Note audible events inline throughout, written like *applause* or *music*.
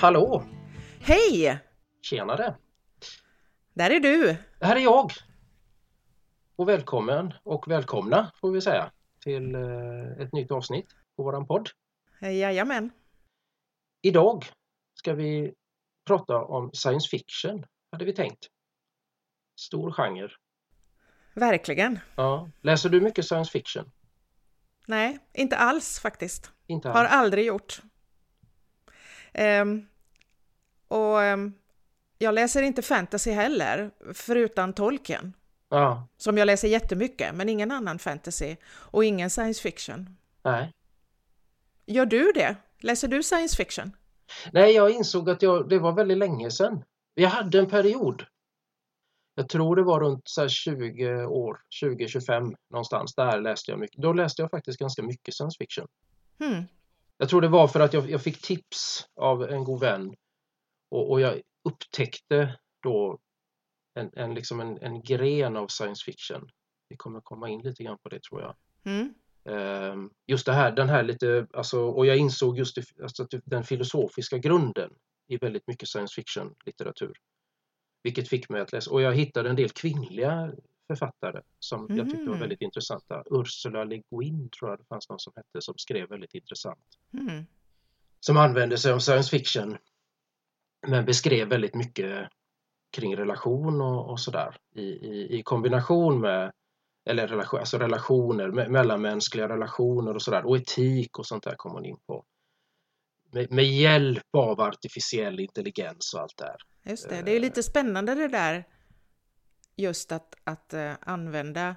Hallå! Hej! Tjenare! Där är du! Här är jag! Och välkommen och välkomna får vi säga till eh, ett nytt avsnitt på våran podd. Jajamän. Idag ska vi prata om science fiction, hade vi tänkt. Stor genre. Verkligen. Ja. Läser du mycket science fiction? Nej, inte alls faktiskt. Inte Har alls. aldrig gjort. Ehm, och ehm, jag läser inte fantasy heller, förutom Tolkien. Ja, Som jag läser jättemycket, men ingen annan fantasy. Och ingen science fiction. nej. Gör du det? Läser du science fiction? Nej, jag insåg att jag, det var väldigt länge sedan. Jag hade en period. Jag tror det var runt så här 20 år, 20-25 någonstans. Där läste jag mycket. Då läste jag faktiskt ganska mycket science fiction. Hmm. Jag tror det var för att jag, jag fick tips av en god vän och, och jag upptäckte då en, en, liksom en, en gren av science fiction. Vi kommer komma in lite grann på det tror jag. Mm. Ehm, just det här, den här lite, alltså, och jag insåg just det, alltså, den filosofiska grunden i väldigt mycket science fiction litteratur. Vilket fick mig att läsa, och jag hittade en del kvinnliga författare som jag tyckte var Mhm. väldigt intressanta. Ursula Le Guin tror jag det fanns någon som hette som skrev väldigt intressant. Hmm. Som använde sig av science fiction men beskrev väldigt mycket kring relation och, och sådär i, i, i kombination med eller relation, alltså relationer, me- mellanmänskliga relationer och sådär och etik och sånt där kom hon in på. Med, med hjälp av artificiell intelligens och allt det här. Just det, det är lite spännande det där just att, att eh, använda.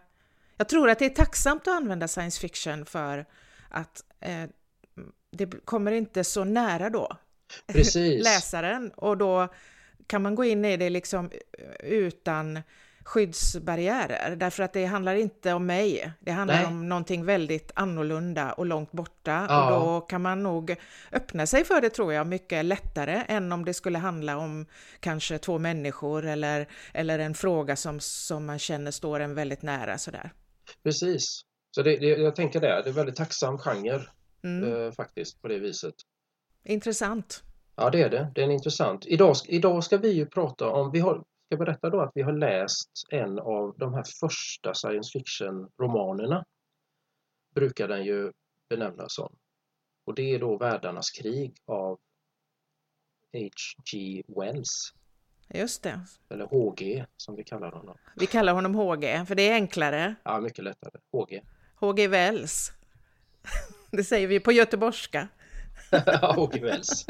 Jag tror att det är tacksamt att använda science fiction för att eh, det kommer inte så nära då *laughs* läsaren och då kan man gå in i det liksom utan skyddsbarriärer därför att det handlar inte om mig. Det handlar Nej. om någonting väldigt annorlunda och långt borta Ja. och då kan man nog öppna sig för det tror jag mycket lättare än om det skulle handla om kanske två människor eller, eller en fråga som, som man känner står en väldigt nära sådär. Precis. Så det, det, jag tänker det, det är en väldigt tacksam genre Mm. eh, faktiskt på det viset. Intressant. Ja, det är det. Det är en intressant. Idag, idag ska vi ju prata om, vi har, ska berätta då att vi har läst en av de här första science fiction-romanerna. Brukar den ju benämnas som. Och det är då Världarnas krig av H.G. Wells. Just det. Eller H.G. som vi kallar honom. Vi kallar honom HG för det är enklare. Ja, mycket lättare. H.G. HG Wells. *laughs* Det säger vi på göteborgska. *laughs* H.G. Wells.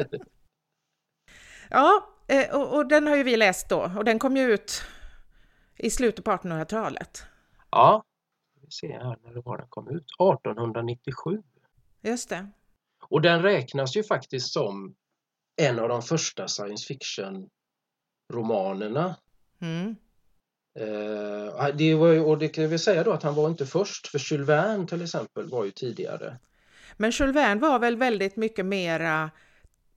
Ja, eh, och, och den har ju vi läst då och den kom ju ut i slutet på 1800-talet. Ja, vi ser här när det var den kom ut. 1897. Just det. Och den räknas ju faktiskt som en av de första science fiction-romanerna. Mm. Eh, det var ju, och det kan vi säga då att han var inte först, för Jules Verne till exempel var ju tidigare. Men Jules Verne var väl väldigt mycket mera,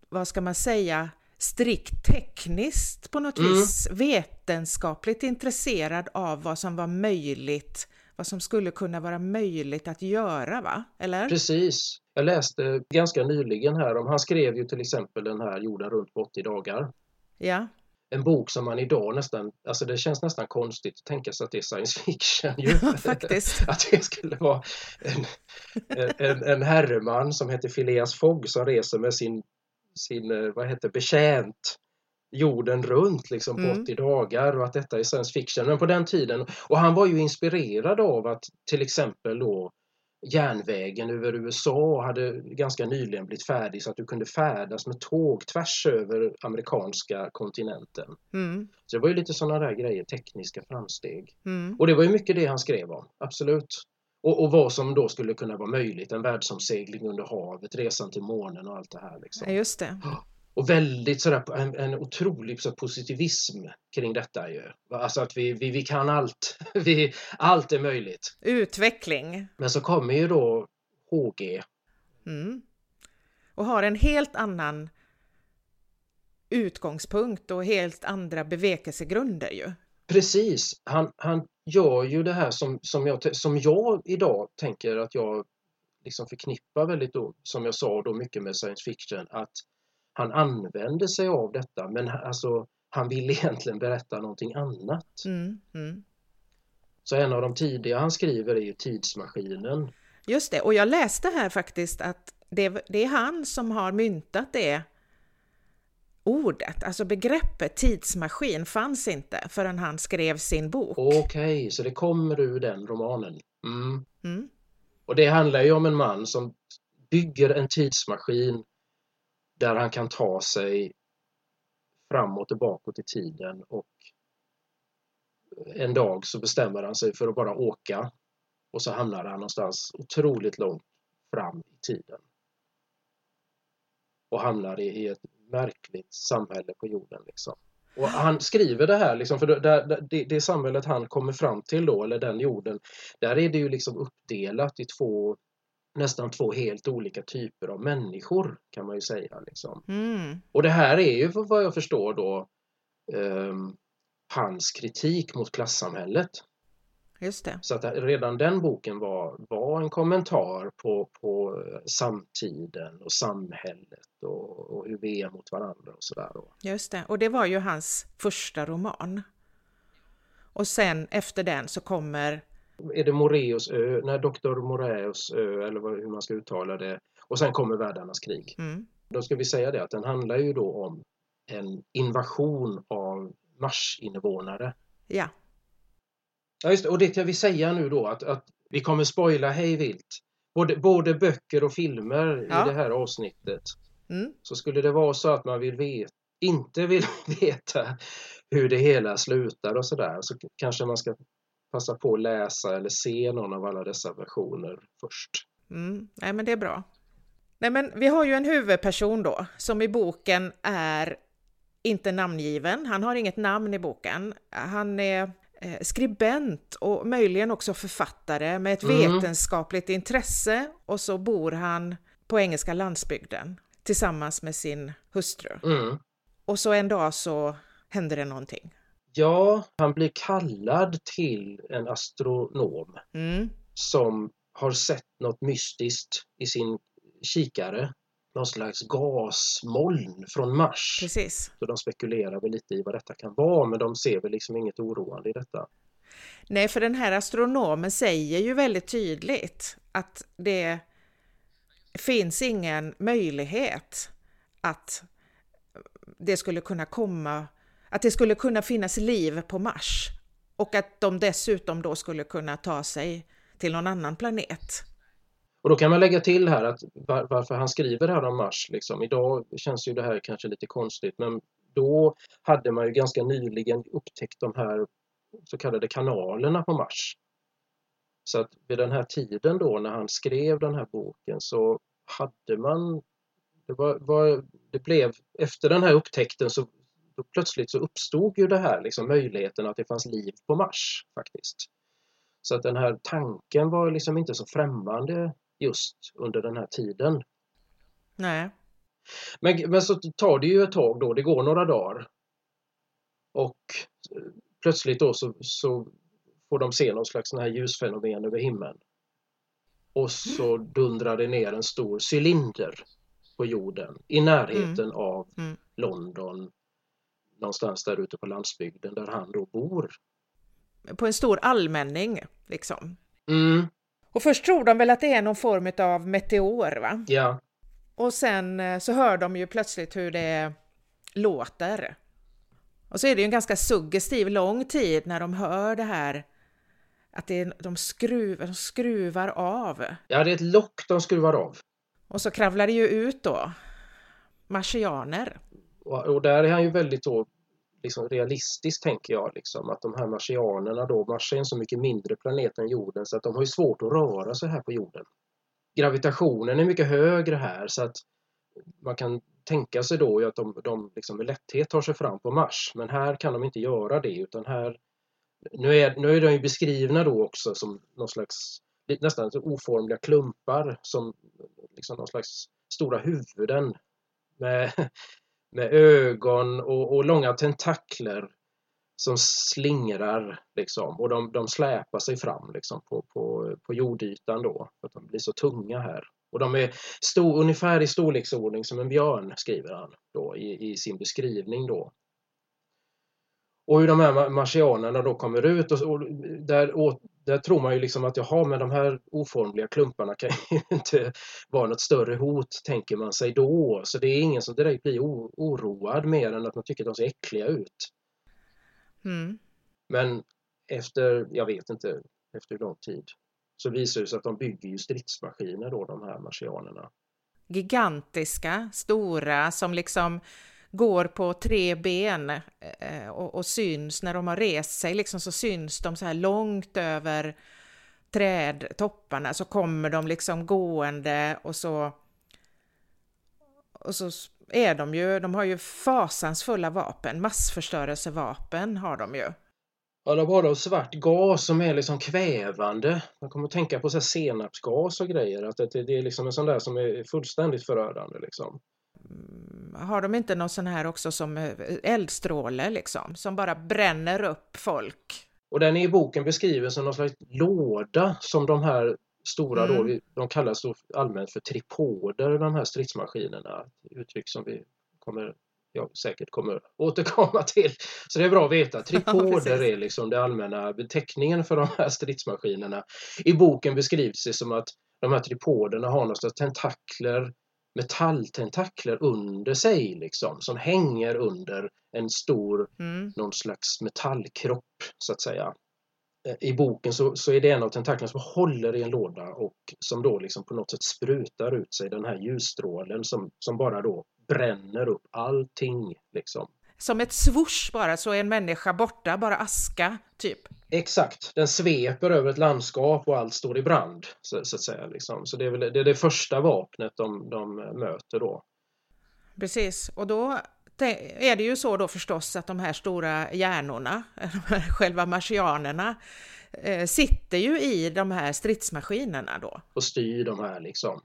vad ska man säga, strikt tekniskt på något Mm. vis, vetenskapligt intresserad av vad som var möjligt, vad som skulle kunna vara möjligt att göra, va? Eller? Precis. Jag läste ganska nyligen här om, han skrev ju till exempel den här Jorden runt på 80 dagar. Ja, En bok som man idag nästan, alltså det känns nästan konstigt att tänka sig att det är science fiction ju. *laughs* Ja, faktiskt. *laughs* att det skulle vara en, en, en herreman som heter Phileas Fogg som reser med sin, sin eh, vad heter betjänt jorden runt liksom på Mm. 80 dagar och att detta är science fiction. Men på den tiden, och han var ju inspirerad av att till exempel då järnvägen över USA hade ganska nyligen blivit färdig så att du kunde färdas med tåg tvärs över amerikanska kontinenten. mm, Så det var ju lite sådana där grejer, tekniska framsteg. mm. Och det var ju mycket det han skrev om, absolut. Och, och vad som då skulle kunna vara möjligt, en världsomsegling under havet, resan till månen och allt det här. Ja, Liksom. just det. Och väldigt sådär, en, en otrolig så, positivism kring detta ju. Alltså att vi, vi, vi kan allt, *laughs* vi, allt är möjligt. Utveckling. Men så kommer ju då HG, Mm. Och har en helt annan utgångspunkt och helt andra bevekelsegrunder ju. Precis, han, han gör ju det här som, som, jag, som jag idag tänker att jag liksom förknippar väldigt då, som jag sa då mycket med science fiction, att han använder sig av detta men alltså han vill *laughs* egentligen berätta någonting annat. Mm, mm. Så en av de tidiga han skriver är ju Tidsmaskinen. Just det, och jag läste här faktiskt att det, det är han som har myntat det ordet, alltså begreppet tidsmaskin fanns inte förrän han skrev sin bok. Okej, okay, så det kommer ur den romanen. Mm. Mm. Och det handlar ju om en man som bygger en tidsmaskin där han kan ta sig fram och tillbaka i tiden och en dag så bestämmer han sig för att bara åka och så hamnar han någonstans otroligt långt fram i tiden. Och hamnar i, ett märkligt samhälle på jorden. Liksom. Och han skriver det här, liksom, för det, det, det samhället han kommer fram till då, eller den jorden, där är det ju liksom uppdelat i två nästan två helt olika typer av människor kan man ju säga. Liksom. Mm. Och det här är ju vad jag förstår då um, hans kritik mot klassamhället. Just det. Så att redan den boken var, var en kommentar på, på samtiden och samhället och, och hur vi är mot varandra och sådär. Just det, och det var ju hans första roman. Och sen efter den så kommer är det Moreus ö, nej, Dr. Moreus ö eller hur man ska uttala det. Och sen kommer Världarnas krig. Mm. Då ska vi säga det att den handlar ju då om en invasion av Marsinvånare. Ja. Ja, just det. Och det kan vi säga nu då att, att vi kommer spoila hej vilt. Både, både böcker och filmer ja. i det här avsnittet. Mm. Så skulle det vara så att man vill veta, inte vill *laughs* veta hur det hela slutar och sådär så kanske man ska passa på att läsa eller se någon av alla dessa versioner först. Mm. Nej, men det är bra. Nej, men vi har ju en huvudperson då som i boken är inte namngiven. Han har inget namn i boken. Han är skribent och möjligen också författare med ett mm. vetenskapligt intresse och så bor han på engelska landsbygden tillsammans med sin hustru. Mm. Och så en dag så händer det någonting. Ja, han blir kallad till en astronom mm. som har sett något mystiskt i sin kikare. Någon slags gasmoln från Mars. Precis. Så de spekulerar väl lite i vad detta kan vara men de ser väl liksom inget oroande i detta. Nej, för den här astronomen säger ju väldigt tydligt att det finns ingen möjlighet att det skulle kunna komma att det skulle kunna finnas liv på Mars och att de dessutom då skulle kunna ta sig till någon annan planet. Och då kan man lägga till här att var, varför han skriver här om Mars, liksom. idag känns ju det här kanske lite konstigt men då hade man ju ganska nyligen upptäckt de här så kallade kanalerna på Mars. Så att vid den här tiden då när han skrev den här boken så hade man det, var, var, det blev, efter den här upptäckten så då plötsligt så uppstod ju det här liksom möjligheten att det fanns liv på Mars faktiskt. Så att den här tanken var liksom inte så främmande just under den här tiden. Nej. Men, men så tar det ju ett tag då, det går några dagar. Och eh, plötsligt då så, så får de se någon slags sån här ljusfenomen över himlen. Och så dundrar det ner en stor cylinder på jorden i närheten mm. av mm. London någonstans där ute på landsbygden där han då bor. På en stor allmänning liksom. Mm. Och först tror de väl att det är någon form av meteor va? Ja. Och sen eh, så hör de ju plötsligt hur det låter. Och så är det ju en ganska suggestiv lång tid när de hör det här att det är, de, skruvar, de skruvar av. Ja, det är ett lock de skruvar av. Och så kravlar det ju ut då marsianer. Och, där är han ju väldigt då, liksom realistiskt tänker jag. Liksom, att de här marsianerna då, Mars är en så mycket mindre planet än jorden så att de har ju svårt att röra sig här på jorden. Gravitationen är mycket högre här så att man kan tänka sig då att de, de liksom med lätthet tar sig fram på Mars. Men här kan de inte göra det utan här nu är, nu är de ju beskrivna då också som någon slags nästan oformliga klumpar som liksom någon slags stora huvuden med med ögon och, och långa tentakler som slingrar liksom och de, de släpar sig fram liksom på, på, på jordytan då för att de blir så tunga här. Och de är stor, ungefär i storleksordning som en björn, skriver han då i, i sin beskrivning då. Och hur de här marsianerna då kommer ut och, och där, och, där tror man ju liksom att jaha, men de här oformliga klumparna kan *laughs* ju inte vara något större hot, tänker man sig då. Så det är ingen som direkt blir oroad mer än att man tycker att de ser äckliga ut. Mm. Men efter, jag vet inte efter hur lång tid, så visar det sig att de bygger ju stridsmaskiner då, de här marsianerna. Gigantiska, stora, som liksom går på tre ben eh, och, och, syns när de har rest sig, liksom så syns de så här långt över trädtopparna, så kommer de liksom gående och så och så är de ju, de har ju fasansfulla vapen, massförstörelsevapen har de ju. Ja, de har då svart gas som är liksom kvävande. Man kommer att tänka på så senapsgas och grejer, att det, det är liksom en sån där som är fullständigt förödande liksom. Har de inte någon sån här också som eh, eldstråle liksom, som bara bränner upp folk? Och den är i boken beskriven som någon slags låda som de här stora mm. då, de kallas då allmänt för tripoder, de här stridsmaskinerna. Uttryck som vi kommer jag säkert kommer återkomma till. Så det är bra att veta. *laughs* Tripoder är liksom den allmänna beteckningen för de här stridsmaskinerna. I boken beskrivs det som att de här tripoderna har några tentakler, metalltentakler under sig liksom, som hänger under en stor, mm. någon slags metallkropp så att säga. I boken så, så är det en av tentaklerna som håller i en låda och som då liksom på något sätt sprutar ut sig den här ljusstrålen som, som bara då bränner upp allting. Liksom. Som ett swoosh bara, så är en människa borta, bara aska, typ. Exakt, den sveper över ett landskap och allt står i brand. Så, så att säga. Liksom. Så det är, väl, det är det första vapnet de, de möter då. Precis, och då är det ju så då förstås att de här stora hjärnorna, *laughs* de här själva marsianerna, eh, sitter ju i de här stridsmaskinerna då. Och styr de här liksom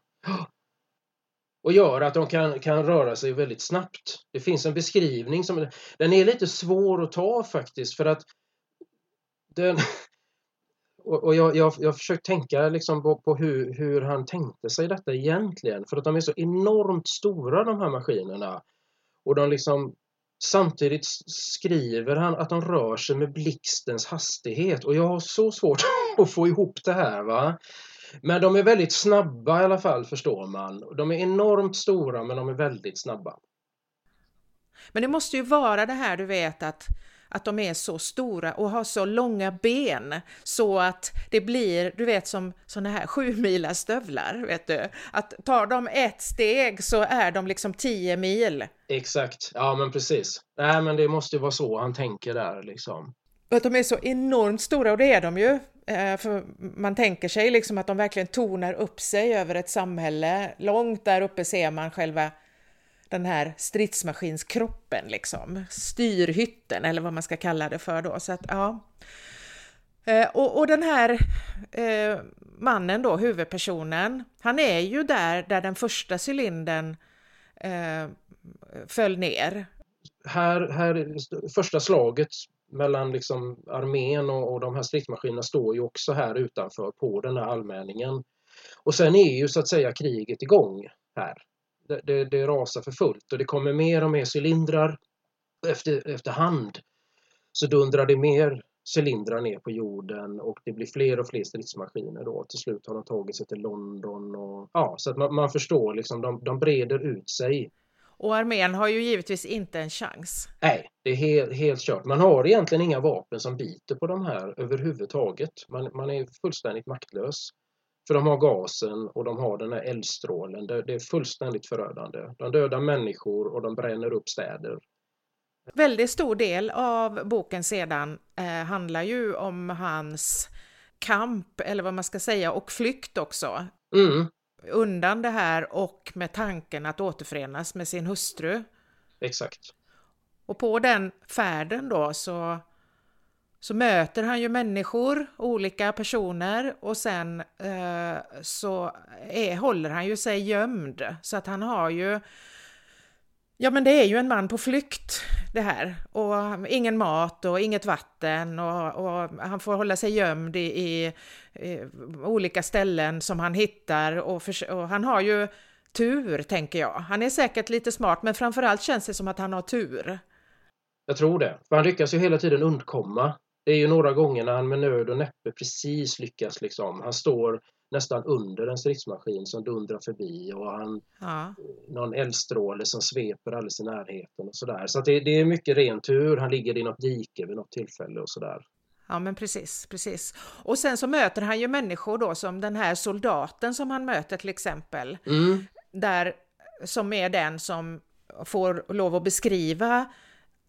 och gör att de kan, kan röra sig väldigt snabbt. Det finns en beskrivning som den är lite svår att ta faktiskt för att den, *laughs* och jag, jag, jag har försökt tänka liksom på, på, hur, hur han tänkte sig detta egentligen för att de är så enormt stora de här maskinerna. Och de liksom Samtidigt skriver han att de rör sig med blixtens hastighet och jag har så svårt *laughs* att få ihop det här. va men de är väldigt snabba i alla fall förstår man. De är enormt stora men de är väldigt snabba. Men det måste ju vara det här du vet att, att de är så stora och har så långa ben så att det blir, du vet som sådana här sju stövlar, vet du. Att tar de ett steg så är de liksom tio mil. Exakt, ja men precis. Nej men det måste ju vara så han tänker där liksom. Att de är så enormt stora och det är de ju. Eh, för man tänker sig liksom att de verkligen tonar upp sig över ett samhälle. Långt där uppe ser man själva den här stridsmaskinskroppen, liksom. styrhytten eller vad man ska kalla det för då. Så att, ja. Eh, och, och den här eh, mannen då, huvudpersonen, han är ju där, där den första cylindern eh, föll ner. Här, här, första slaget mellan liksom armén och, och de här stridsmaskinerna står ju också här utanför på den här allmänningen. Och sen är ju så att säga kriget igång här. Det, det, det rasar för fullt och det kommer mer och mer cylindrar efter, efterhand. Så dundrar det mer cylindrar ner på jorden och det blir fler och fler stridsmaskiner då. Till slut har de tagit sig till London och ja, så att man, man förstår liksom, de, de breder ut sig och armén har ju givetvis inte en chans. Nej, det är helt, helt kört. Man har egentligen inga vapen som biter på de här överhuvudtaget. Man, man är fullständigt maktlös. För de har gasen och de har den här eldstrålen. Det, det är fullständigt förödande. De dödar människor och de bränner upp städer. Väldigt stor del av boken sedan eh, handlar ju om hans kamp, eller vad man ska säga, och flykt också. Mm undan det här och med tanken att återförenas med sin hustru. Exakt. Och på den färden då så, så möter han ju människor, olika personer och sen eh, så är, håller han ju sig gömd så att han har ju Ja, men det är ju en man på flykt det här. Och ingen mat och inget vatten och, och han får hålla sig gömd i, i, i, olika ställen som han hittar och, för, och han har ju tur, tänker jag. Han är säkert lite smart, men framförallt känns det som att han har tur. Jag tror det. För han lyckas ju hela tiden undkomma. Det är ju några gånger när han med nöd och näppe precis lyckas liksom. Han står nästan under en stridsmaskin som dundrar förbi och han, ja. någon eldstråle som sveper alldeles i närheten och sådär. Så det, det, är mycket ren tur. Han ligger i något dike vid något tillfälle och sådär. Ja men precis, precis. Och sen så möter han ju människor då som den här soldaten som han möter till exempel. Mm. Där, som är den som får lov att beskriva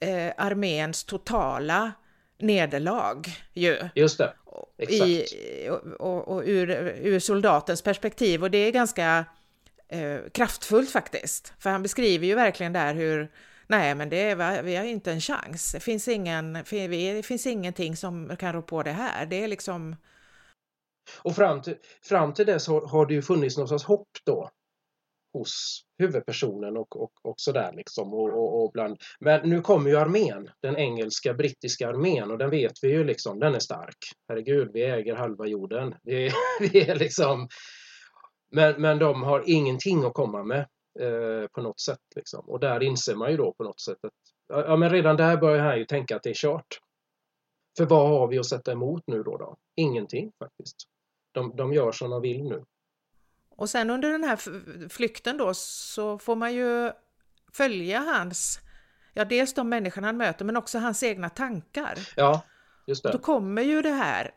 eh, arméns totala nederlag ju. Just det. Exakt. I, och, och ur, ur, soldatens perspektiv och det är ganska eh, kraftfullt faktiskt. För han beskriver ju verkligen där hur Nej, men det är, vi har inte en chans. Det finns, ingen, det finns ingenting som kan rå på det här. Det är liksom... Och fram till, fram till dess har, har det ju funnits någon sorts hopp då hos huvudpersonen och, och, och sådär liksom. Och, och, och bland... Men nu kommer ju armén, den engelska brittiska armén och den vet vi ju liksom, den är stark. Herregud, vi äger halva jorden. *laughs* Vi, vi är liksom... Men, men de har ingenting att komma med eh, på något sätt liksom. Och där inser man ju då på något sätt att ja, men redan där börjar han ju tänka att det är kört. För vad har vi att sätta emot nu då? då? Ingenting faktiskt. De, de gör som de vill nu. Och sen under den här flykten då så får man ju följa hans, ja dels de människor han möter men också hans egna tankar. Ja, just det. Då kommer ju det här,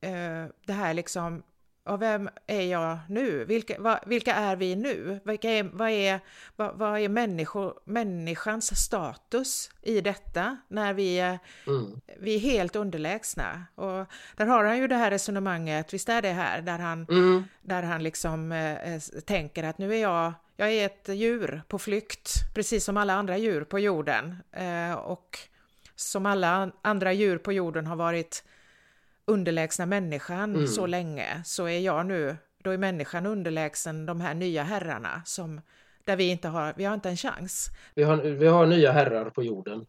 eh, det här liksom och vem är jag nu? Vilka, va, vilka är vi nu? Vilka är, vad är, vad, vad är människor, människans status i detta när vi är, mm. vi är helt underlägsna? Och där har han ju det här resonemanget, visst är det här, där han, mm. där han liksom eh, tänker att nu är jag, jag är ett djur på flykt, precis som alla andra djur på jorden. Eh, och som alla andra djur på jorden har varit underlägsna människan mm. så länge så är jag nu, då är människan underlägsen de här nya herrarna som där vi inte har, vi har inte en chans. Vi har, vi har nya herrar på jorden.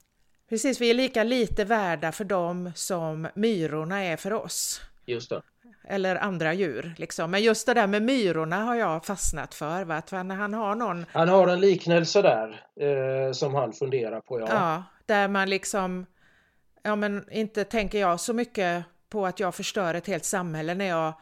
Precis, vi är lika lite värda för dem som myrorna är för oss. Just det. Eller andra djur liksom. Men just det där med myrorna har jag fastnat för. Va? Att han har någon... Han har en liknelse där eh, som han funderar på. Ja. ja, där man liksom, ja men inte tänker jag så mycket på att jag förstör ett helt samhälle när jag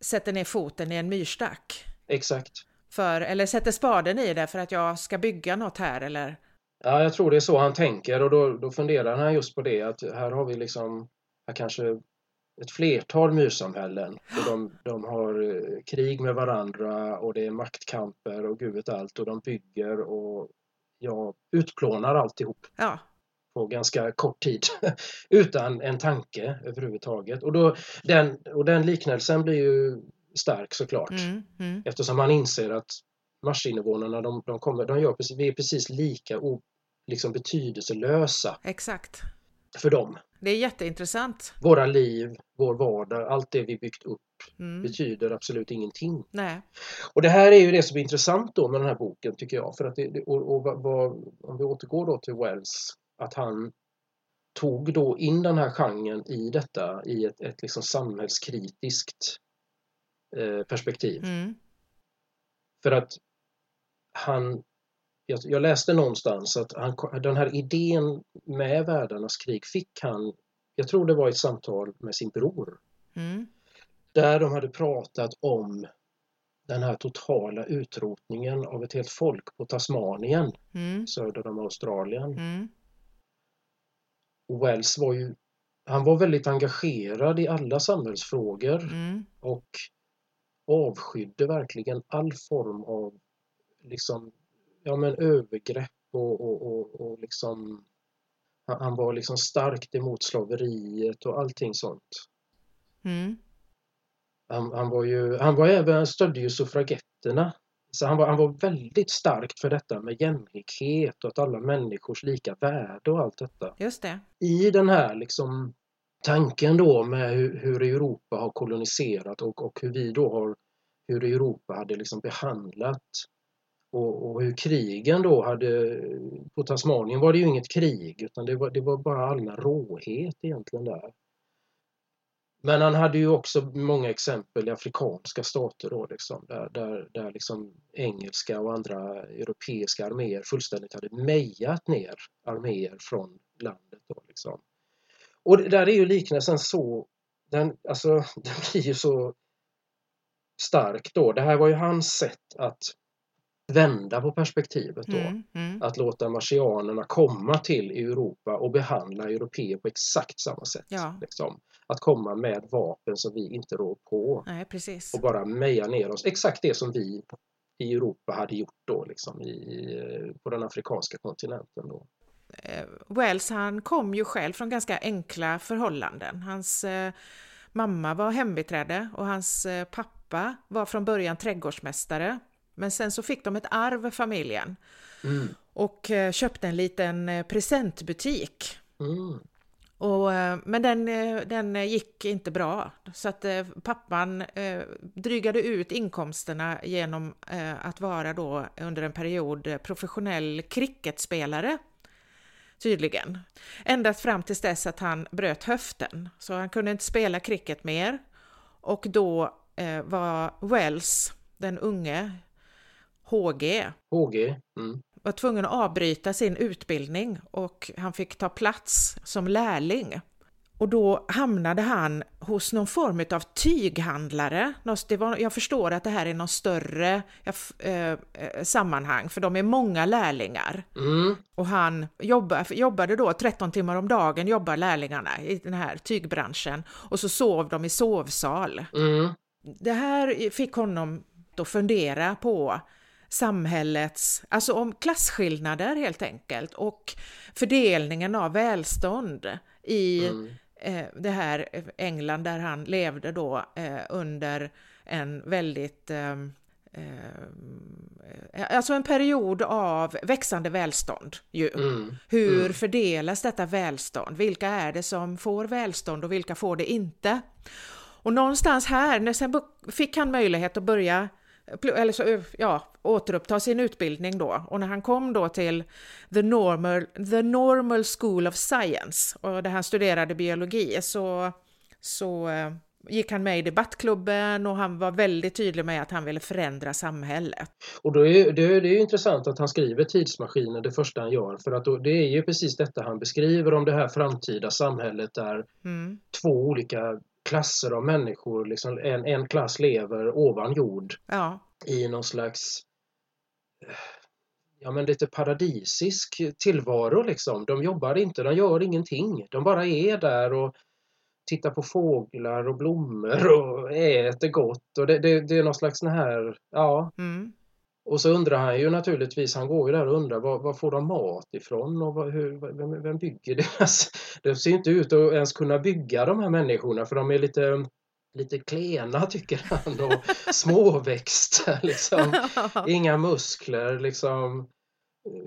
sätter ner foten i en myrstack. Exakt. För, eller sätter spaden i det för att jag ska bygga något här eller? Ja, jag tror det är så han tänker och då, då funderar han just på det att här har vi liksom här kanske ett flertal myrsamhällen. Och de, de har eh, krig med varandra och det är maktkamper och gud vet allt och de bygger och jag utplånar alltihop. Ja, på ganska kort tid *laughs* utan en tanke överhuvudtaget. Och, då, den, och den liknelsen blir ju stark såklart mm, mm. eftersom man inser att marsinvånarna de, de, kommer, de gör precis, vi är precis lika o, liksom betydelselösa. Exakt. För dem. Det är jätteintressant. Våra liv, vår vardag, allt det vi byggt upp mm. betyder absolut ingenting. Nej. Och det här är ju det som är intressant då med den här boken tycker jag. För att det, och, och vad, om vi återgår då till Wells att han tog då in den här genren i detta i ett, ett liksom samhällskritiskt eh, perspektiv. Mm. För att han, jag, jag, läste någonstans att han, den här idén med världarnas krig fick han, jag tror det var ett samtal med sin bror. Mm. Där de hade pratat om den här totala utrotningen av ett helt folk på Tasmanien, mm. söder om Australien. Wells var ju han var väldigt engagerad i alla samhällsfrågor mm. och avskydde verkligen all form av liksom, ja, men övergrepp och, och, och, och liksom han var liksom starkt emot slaveriet och allting sånt. Mm. Han, han, var ju, han var även, stödde ju suffragetterna så han var, han var väldigt starkt för detta med jämlikhet och att alla människors lika värde och allt detta. Just det. I den här liksom tanken då med hur, hur Europa har koloniserat och, och hur vi då har hur Europa hade liksom behandlat och, och hur krigen då hade... På Tasmanien var det ju inget krig utan det var, det var bara allmän råhet egentligen där. Men han hade ju också många exempel i afrikanska stater då liksom, där, där, där liksom engelska och andra europeiska arméer fullständigt hade mejat ner arméer från landet. Då, liksom. Och där är ju liknelsen så, den, alltså, *laughs* den blir ju så stark då. Det här var ju hans sätt att vända på perspektivet då. Mm, mm. Att låta marsianerna komma till Europa och behandla europeer på exakt samma sätt. Ja. Liksom. Att komma med vapen som vi inte rår på. Nej, precis. Och bara meja ner oss. Exakt det som vi i Europa hade gjort då liksom i, på den afrikanska kontinenten. Då. Eh, Wells han kom ju själv från ganska enkla förhållanden. Hans eh, mamma var hembiträde och hans eh, pappa var från början trädgårdsmästare men sen så fick de ett arv, familjen. Mm. Och eh, köpte en liten eh, presentbutik. Mm. Och, eh, men den, eh, den eh, gick inte bra, så att pappan drygade ut inkomsterna genom att vara då under en period professionell cricketspelare. Tydligen. Ända fram till dess att han bröt höften, så han kunde inte spela cricket mer. Och då var Wells, den unge, HG. HG. Mm. Var tvungen att avbryta sin utbildning och han fick ta plats som lärling. Och då hamnade han hos någon form av tyghandlare. jag förstår att det här är någon större äh, sammanhang, för de är många lärlingar. Mm. Och han jobbade, då 13 timmar om dagen, jobbar lärlingarna i den här tygbranschen. Och så sov de i sovsal. Mm. Det här fick honom då fundera på samhällets, alltså om klasskillnader helt enkelt och fördelningen av välstånd i mm. eh, det här England där han levde då eh, under en väldigt eh, eh alltså en period av växande välstånd ju. Mm. Hur mm. fördelas detta välstånd? Vilka är det som får välstånd och vilka får det inte? Och någonstans här, när sen fick han möjlighet att börja eller så, ja, återuppta sin utbildning då. Och när han kom då till The Normal, The Normal School of Science och där han studerade biologi så, så eh, gick han med i debattklubben och han var väldigt tydlig med att han ville förändra samhället. Och då är det, det är intressant att han skriver Tidsmaskinen det första han gör för att då, det är ju precis detta han beskriver om det här framtida samhället där mm. två olika klasser av människor, liksom en, en klass lever ovan jord ja. i någon slags ja men lite paradisisk tillvaro liksom. De jobbar inte, de gör ingenting. De bara är där och tittar på fåglar och blommor och äter gott och det, det, det är någon slags sån här, ja. Mm. Och så undrar han ju naturligtvis, han går ju där och undrar var, var får de mat ifrån och vad, hur, vem, vem bygger deras... *laughs* De ser inte ut att ens kunna bygga de här människorna för de är lite lite klena tycker han och *laughs* småväxta *laughs* liksom. Inga muskler liksom.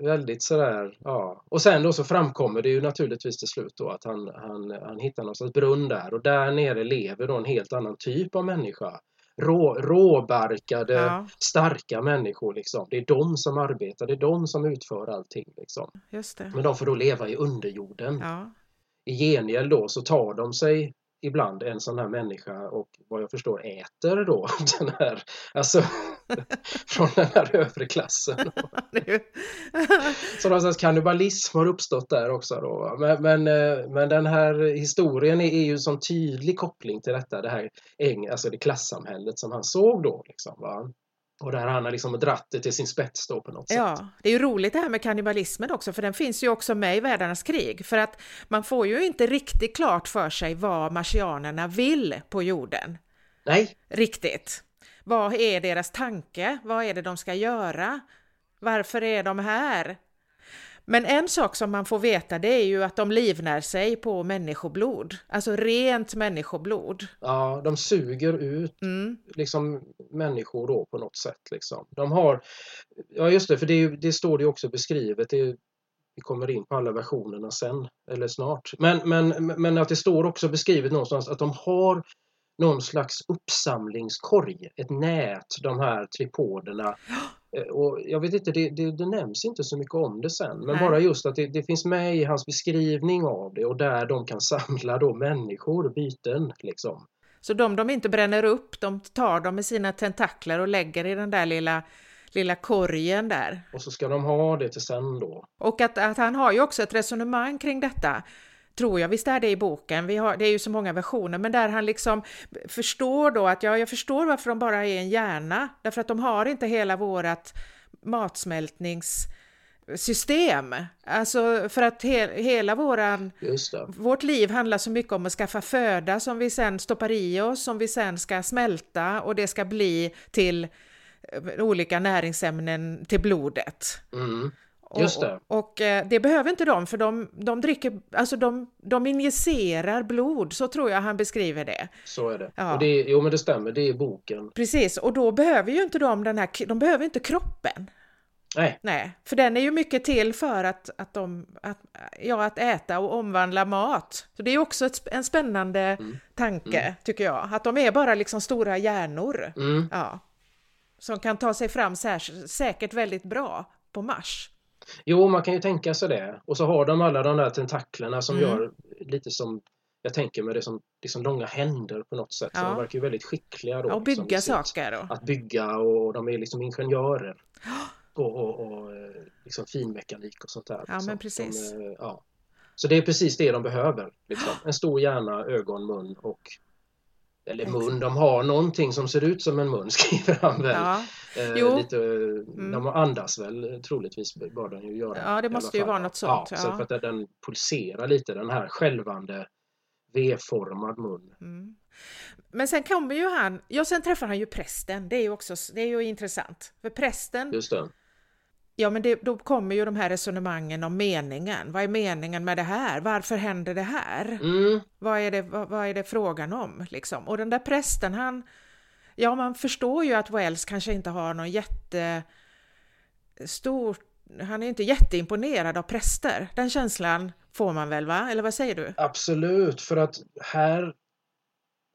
Väldigt sådär, ja. Och sen då så framkommer det ju naturligtvis till slut då att han, han, han hittar någonstans brunn där och där nere lever då en helt annan typ av människa. Rå, råbarkade, ja. starka människor liksom. Det är de som arbetar, det är de som utför allting liksom. Men de får då leva i underjorden. Ja. I gengäld då så tar de sig ibland en sån här människa och vad jag förstår äter då *laughs* den här, alltså *laughs* från den här övre klassen. *laughs* *laughs* så någonstans kannibalism har uppstått där också då. Men, men, eh, men den här historien är, är ju en sån tydlig koppling till detta, det här alltså det klassamhället som han såg då. Liksom, va? Och där han har liksom dratt det till sin spets då på något sätt. Ja, det är ju roligt det här med kannibalismen också, för den finns ju också med i Världarnas krig. För att man får ju inte riktigt klart för sig vad marsianerna vill på jorden. Nej. Riktigt. Vad är deras tanke? Vad är det de ska göra? Varför är de här? Men en sak som man får veta det är ju att de livnär sig på människoblod, alltså rent människoblod. Ja, de suger ut mm. liksom människor då på något sätt. Liksom. De har, ja just det, för det, det står det också beskrivet, det, vi kommer in på alla versionerna sen, eller snart. Men, men, men att det står också beskrivet någonstans att de har någon slags uppsamlingskorg, ett nät, de här tripoderna. *gasps* Eh, Och jag vet inte, det, det, det nämns inte så mycket om det sen, men Nej. bara just att det, det finns med i hans beskrivning av det och där de kan *laughs* samla då människor, byten liksom. Så de de inte bränner upp, de tar dem med sina tentakler och lägger i den där lilla, lilla korgen där. Och så ska de ha det till sen då. Och att, att han har ju också ett resonemang kring detta, tror jag. Visst är det i boken, vi har, det är ju så många versioner, men där han liksom förstår då att ja, jag förstår varför de bara är en hjärna, därför att de har inte hela vårat matsmältningssystem. Alltså för att he, hela våran vårt liv handlar så mycket om att skaffa föda som vi sen stoppar i oss, som vi sen ska smälta och det ska bli till eh, olika näringsämnen till blodet. Mm. Och- Just det. Och, och eh, det behöver inte de, för de, de dricker, alltså de, de injicerar blod, så tror jag han beskriver det. Så är det. Ja. Och det jo men det stämmer, det är boken. Precis, och då behöver ju inte de den här, de behöver inte kroppen. Nej, Nej, för den är ju mycket till för att, att, de, att, ja, att äta och omvandla mat. Så det är också ett, en spännande Mm. tanke, tycker jag. Att de är bara liksom stora hjärnor. mm. Ja. Som kan ta sig fram säk- säkert väldigt bra på Mars. Jo, man kan ju tänka sig det. Och så har de alla de där tentaklerna som Mm. gör lite som, jag tänker mig det som liksom långa händer på något sätt. Så Ja. de verkar ju väldigt skickliga då. Och liksom, bygga saker. Och, Att bygga och de är liksom ingenjörer. *gasps* Och, och, och eh, liksom finmekanik och sånt där. Ja, liksom. men precis. De, eh, ja. Så det är precis det de behöver. Liksom. *gasps* En stor hjärna, ögon, mun och eller mun, de har någonting som ser ut som en mun *laughs* skriver han väl. ja, Eh, lite, De andas väl troligtvis bör den ju göra. Ja, det måste ju vara något sånt, Ja, så ja. för att den pulserar lite, den här skälvande V-formad mun. mm. Men sen kommer ju han, ja sen träffar han ju prästen, det är ju också, det är ju intressant. För prästen, Just det. Ja men det, då kommer ju de här resonemangen om meningen. Vad är meningen med det här? Varför händer det här? Mm, Vad är det, vad, vad är det frågan om liksom? Och den där prästen han, ja man förstår ju att Wells kanske inte har någon jätte stor, han är inte jätteimponerad av präster. Den känslan får man väl va? Eller vad säger du? absolut, för att här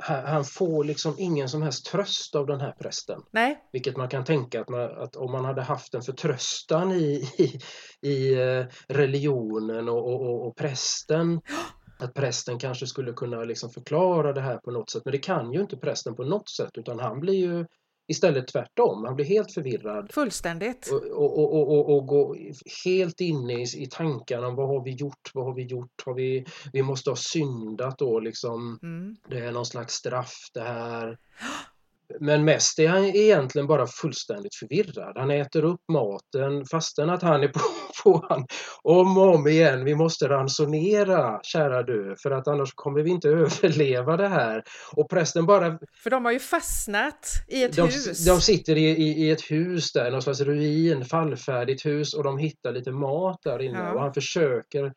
han får liksom ingen som helst tröst av den här prästen. Nej, Vilket man kan tänka att, man, att om man hade haft en förtröstan i, i, i eh, religionen och, och, och, och prästen *gasps* att prästen kanske skulle kunna liksom förklara det här på något sätt. Men det kan ju inte prästen på något sätt utan han blir ju istället tvärtom. Han blir helt förvirrad fullständigt. och, och, och, och, och, går helt inne i, i tankarna om vad har vi gjort, vad har vi gjort, har vi, vi måste ha syndat då liksom. Mm. Det är någon slags straff det här. *gasps* Men mest är han egentligen bara fullständigt förvirrad. Han äter upp maten fastän att han är på, *laughs* på han om och om igen. Vi måste ransonera, kära du, för att annars kommer vi inte *laughs* överleva det här. Och prästen bara För de har ju fastnat i ett de, hus. de sitter i, i, i ett hus där, någon slags ruin, fallfärdigt hus och de hittar lite mat där inne Ja. och han försöker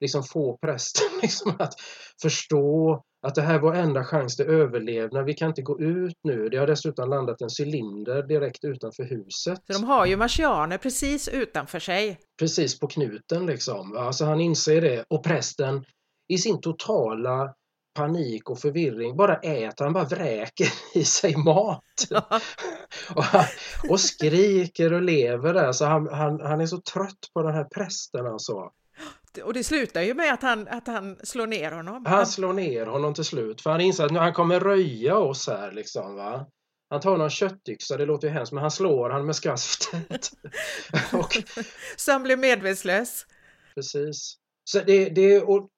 liksom få prästen *laughs* liksom att förstå att det här är vår enda chans till överlevnad. Vi kan inte gå ut nu. Det har dessutom landat en cylinder direkt utanför huset. Så de har ju marsianer precis utanför sig. Precis på knuten liksom. Alltså han inser det och prästen i sin totala panik och förvirring bara äter, han bara vräker *laughs* i sig mat. *laughs* och, han, och skriker och lever där så han, han, han är så trött på den här prästen alltså. Och det slutar ju med att han, att han slår ner honom. Han slår ner honom till slut för han inser att nu, han kommer röja oss här liksom va. Han tar någon köttyxa, det låter ju hemskt, men han slår han med skaftet. *laughs* och Så han blir medvetslös. Precis. Så det, det, och,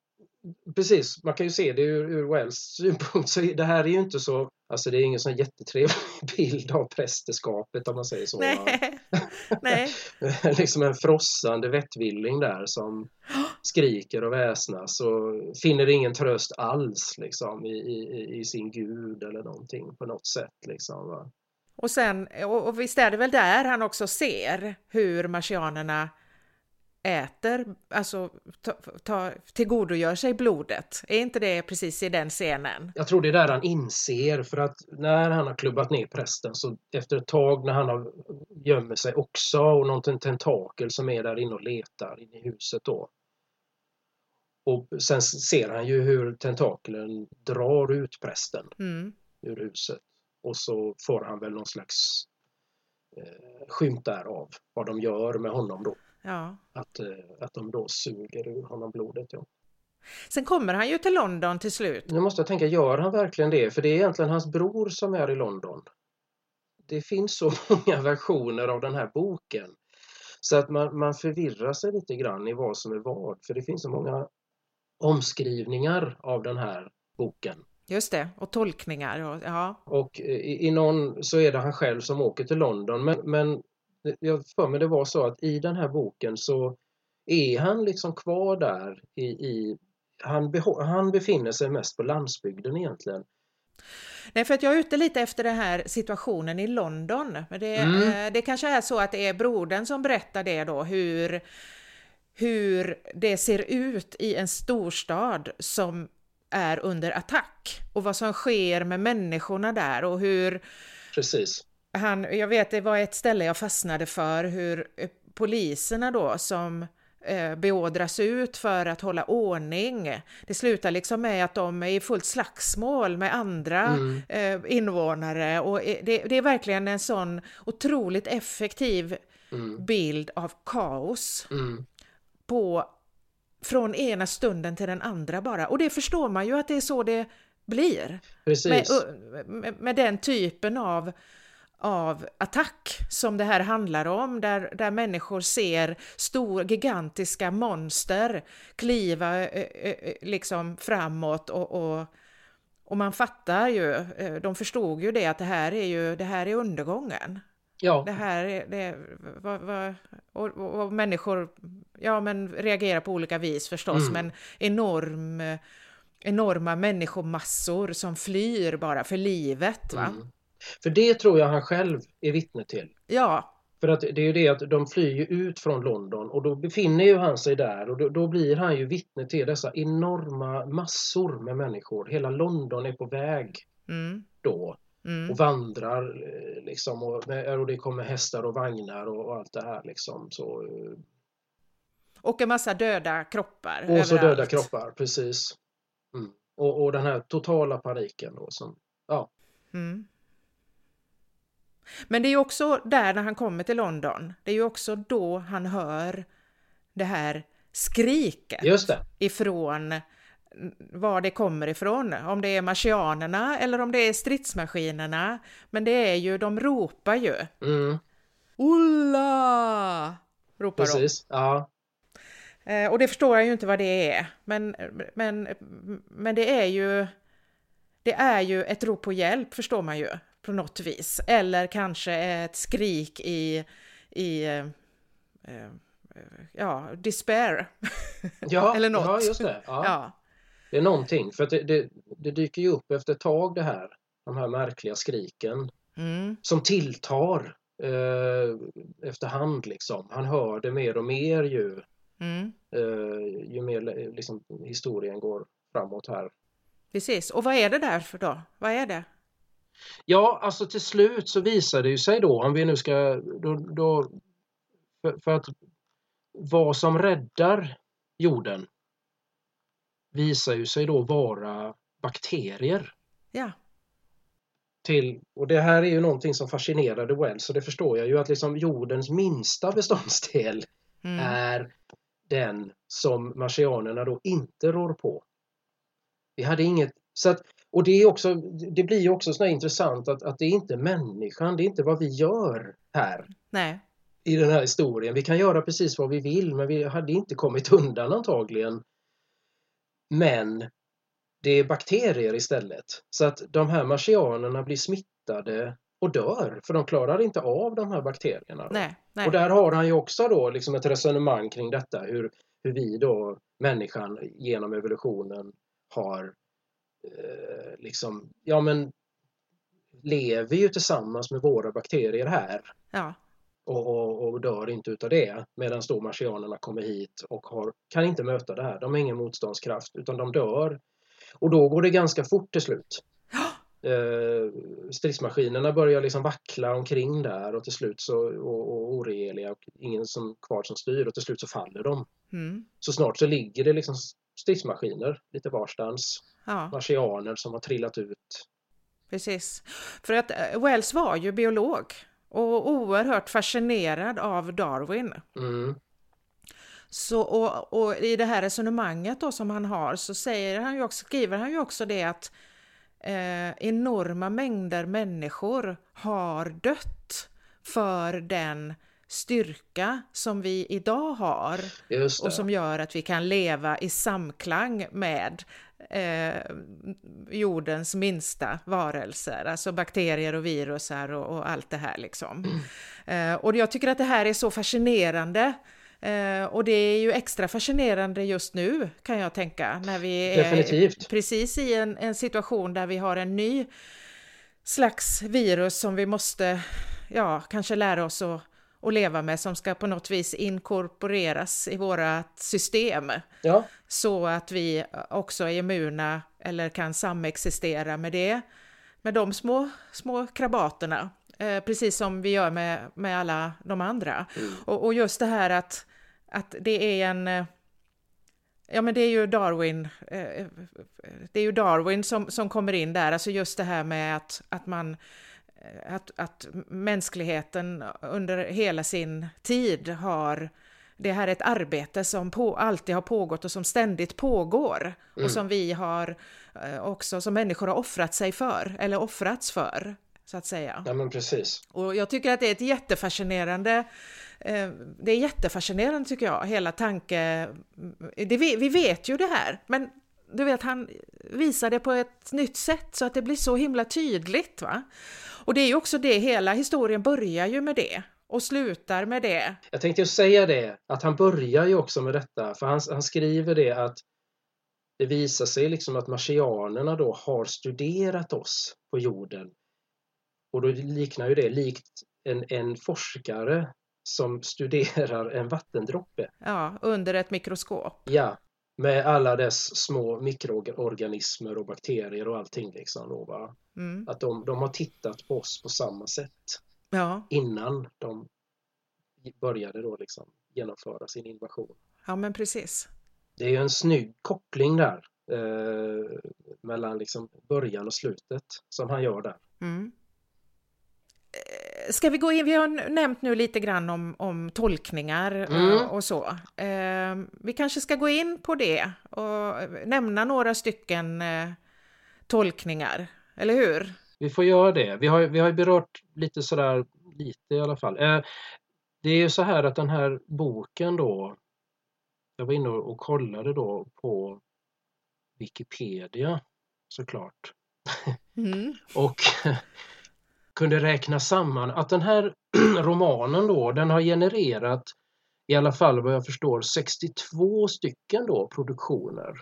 precis, man kan ju se det ur, ur Wells synpunkt. Så det här är ju inte så, alltså det är ingen sån jättetrevlig *laughs* bild av prästerskapet om man säger så. Nej. Nej. *laughs* liksom en frossande vettvilling där som *gasps* skriker och väsnas och finner ingen tröst alls liksom i, i, i sin gud eller någonting på något sätt. Liksom, va? Och sen, och, och visst är det väl där han också ser hur marsianerna äter, alltså ta, ta, tillgodogör sig blodet. Är inte det precis i den scenen? Jag tror det är där han inser för att när han har klubbat ner prästen så efter ett tag när han har, gömmer sig också och någon tentakel som är där inne och letar inne i huset då. Och sen ser han ju hur tentakeln drar ut prästen. Mm. ur huset. Och så får han väl någon slags eh, skymt där av vad de gör med honom då. Ja. Att, eh, att de då suger ur honom blodet. Ja. Sen kommer han ju till London till slut. Nu måste jag tänka, gör han verkligen det? För det är egentligen hans bror som är i London. Det finns så *laughs* många versioner av den här boken. Så att man, man förvirrar sig lite grann i vad som är vad. För det finns så många omskrivningar av den här boken. Just det, och tolkningar. Och, ja. Och i, i någon så är det han själv som åker till London. Men, men jag för mig det var så att i den här boken så är han liksom kvar där i, i han, han befinner sig mest på landsbygden egentligen. Nej, för att jag är ute lite efter den här situationen i London. Det, mm. det kanske är så att det är brodern som berättar det då, hur, hur det ser ut i en storstad som är under attack och vad som sker med människorna där och hur... Precis. Han, jag vet, det var ett ställe jag fastnade för, hur poliserna då som Eh, beordras ut för att hålla ordning. Det slutar liksom med att de är i fullt slagsmål med andra mm. Eh, invånare och det, det, är verkligen en sån otroligt effektiv mm. bild av kaos mm. på från ena stunden till den andra bara. Och det förstår man ju att det är så det blir. Med, med, med den typen av av attack som det här handlar om, där, där människor ser stora, gigantiska monster kliva eh, liksom framåt och, och, och, man fattar ju, de förstod ju det att det här är ju, det här är undergången. Ja. Det här är, det, vad, vad, och, och, människor, ja men reagerar på olika vis förstås, mm. men enorm, enorma människomassor som flyr bara för livet. Va? Mm. För det tror jag han själv är vittne till. Ja. För att det är ju det att de flyr ut från London och då befinner ju han sig där och då, då, blir han ju vittne till dessa enorma massor med människor. Hela London är på väg mm. då mm. och vandrar eh, liksom och, och, det kommer hästar och vagnar och, och allt det här liksom. Så, eh. och en massa döda kroppar. Och överallt. så döda kroppar, precis. Mm. Och, och den här totala paniken då som, ja. Mm. Men det är också där när han kommer till London, det är ju också då han hör det här skriket Just det. ifrån var det kommer ifrån, om det är marsianerna eller om det är stridsmaskinerna. Men det är ju, de ropar ju. Mm. Ulla! Ropar Precis, de. ja. Eh, och det förstår jag ju inte vad det är. Men, men, men det är ju det är ju ett rop på hjälp förstår man ju på något vis. Eller kanske ett skrik i, i eh, eh ja, despair. Ja, *laughs* Eller något. ja just det. Ja. ja. Det är någonting, för att det, det, det, dyker ju upp efter ett tag det här, de här märkliga skriken mm. som tilltar eh, efterhand liksom. Han hör det mer och mer ju, mm. eh, ju mer liksom, historien går framåt här. Precis, och vad är det där för då? Vad är det? Ja, alltså till slut så visar det ju sig då, om vi nu ska... Då, då, för, för att vad som räddar jorden visar ju sig då vara bakterier. Ja. Till, och det här är ju någonting som fascinerade Wells, så det förstår jag ju att liksom jordens minsta beståndsdel mm. är den som marsianerna då inte rår på. Vi hade inget, så att och det, är också, det blir också så intressant att, att det är inte människan, det är inte vad vi gör här. Nej. I den här historien. Vi kan göra precis vad vi vill men vi hade inte kommit undan antagligen. Men det är bakterier istället. Så att de här marsianerna blir smittade och dör för de klarar inte av de här bakterierna. Nej, nej. Och där har han ju också då liksom ett resonemang kring detta hur, hur vi då, människan genom evolutionen har Eh, liksom, ja men lever ju tillsammans med våra bakterier här. Ja. Och, och, och, dör inte utav det. Medan då marsianerna kommer hit och har, kan inte möta det här. De har ingen motståndskraft utan de dör. Och då går det ganska fort till slut. *gasps* Eh, stridsmaskinerna börjar liksom vackla omkring där och till slut så och, och oregeliga och ingen som kvar som styr och till slut så faller de. Mm. Så snart så ligger det liksom stridsmaskiner lite varstans. Ja. Marsianer som har trillat ut precis. För att eh, Wells var ju biolog och oerhört fascinerad av Darwin. Mm. Så, och, och, i det här resonemanget då som han har så säger han ju också, skriver han ju också det att eh, enorma mängder människor har dött för den styrka som vi idag har och som gör att vi kan leva i samklang med eh, jordens minsta varelser, alltså bakterier och virusar och, och allt det här liksom. *clears throat* Eh, och jag tycker att det här är så fascinerande Eh, och det är ju extra fascinerande just nu kan jag tänka, när vi är Definitivt. precis i en, en situation där vi har en ny slags virus som vi måste, ja, kanske lära oss att, att leva med, som ska på något vis inkorporeras i våra system. Ja. Så att vi också är immuna eller kan samexistera med det, med de små, små krabaterna. Eh, precis som vi gör med, med alla de andra. Mm. Och, och, just det här att att det är en... Eh, ja men det är ju Darwin, eh, det är ju Darwin som, som kommer in där, alltså just det här med att, att man eh, att, att mänskligheten under hela sin tid har det här är ett arbete som på, alltid har pågått och som ständigt pågår mm. och som vi har också, som människor har offrat sig för, eller offrats för, så att säga. Ja men precis. Och jag tycker att det är ett jättefascinerande Eh, det är jättefascinerande tycker jag, hela tanke... Det, vi vet ju det här, men du vet, han visar det på ett nytt sätt så att det blir så himla tydligt. Va? Och det är ju också det, hela historien börjar ju med det och slutar med det. Jag tänkte ju säga det, att han börjar ju också med detta, för han, han skriver det att det visar sig liksom att marsianerna då har studerat oss på jorden. Och då liknar ju det likt en, en forskare som studerar en vattendroppe. Ja, under ett mikroskop. Ja, med alla dess små mikroorganismer och bakterier och allting. Liksom då? Mm. Att de, de har tittat på oss på samma sätt ja. innan de började då liksom genomföra sin invasion. Ja, men precis. Det är en snygg koppling där eh, mellan liksom början och slutet som han gör där. Mm ska vi gå in, vi har nämnt nu lite grann om, om tolkningar mm. och, så. Eh, vi kanske ska gå in på det och nämna några stycken eh, tolkningar, eller hur? Vi får göra det. Vi har, vi har berört lite sådär, lite i alla fall. Eh, det är ju så här att den här boken då, jag var inne och kollade då på Wikipedia såklart. Mm. *laughs* och kunde räkna samman att den här *clears throat* romanen då, den har genererat i alla fall vad jag förstår 62 stycken då produktioner.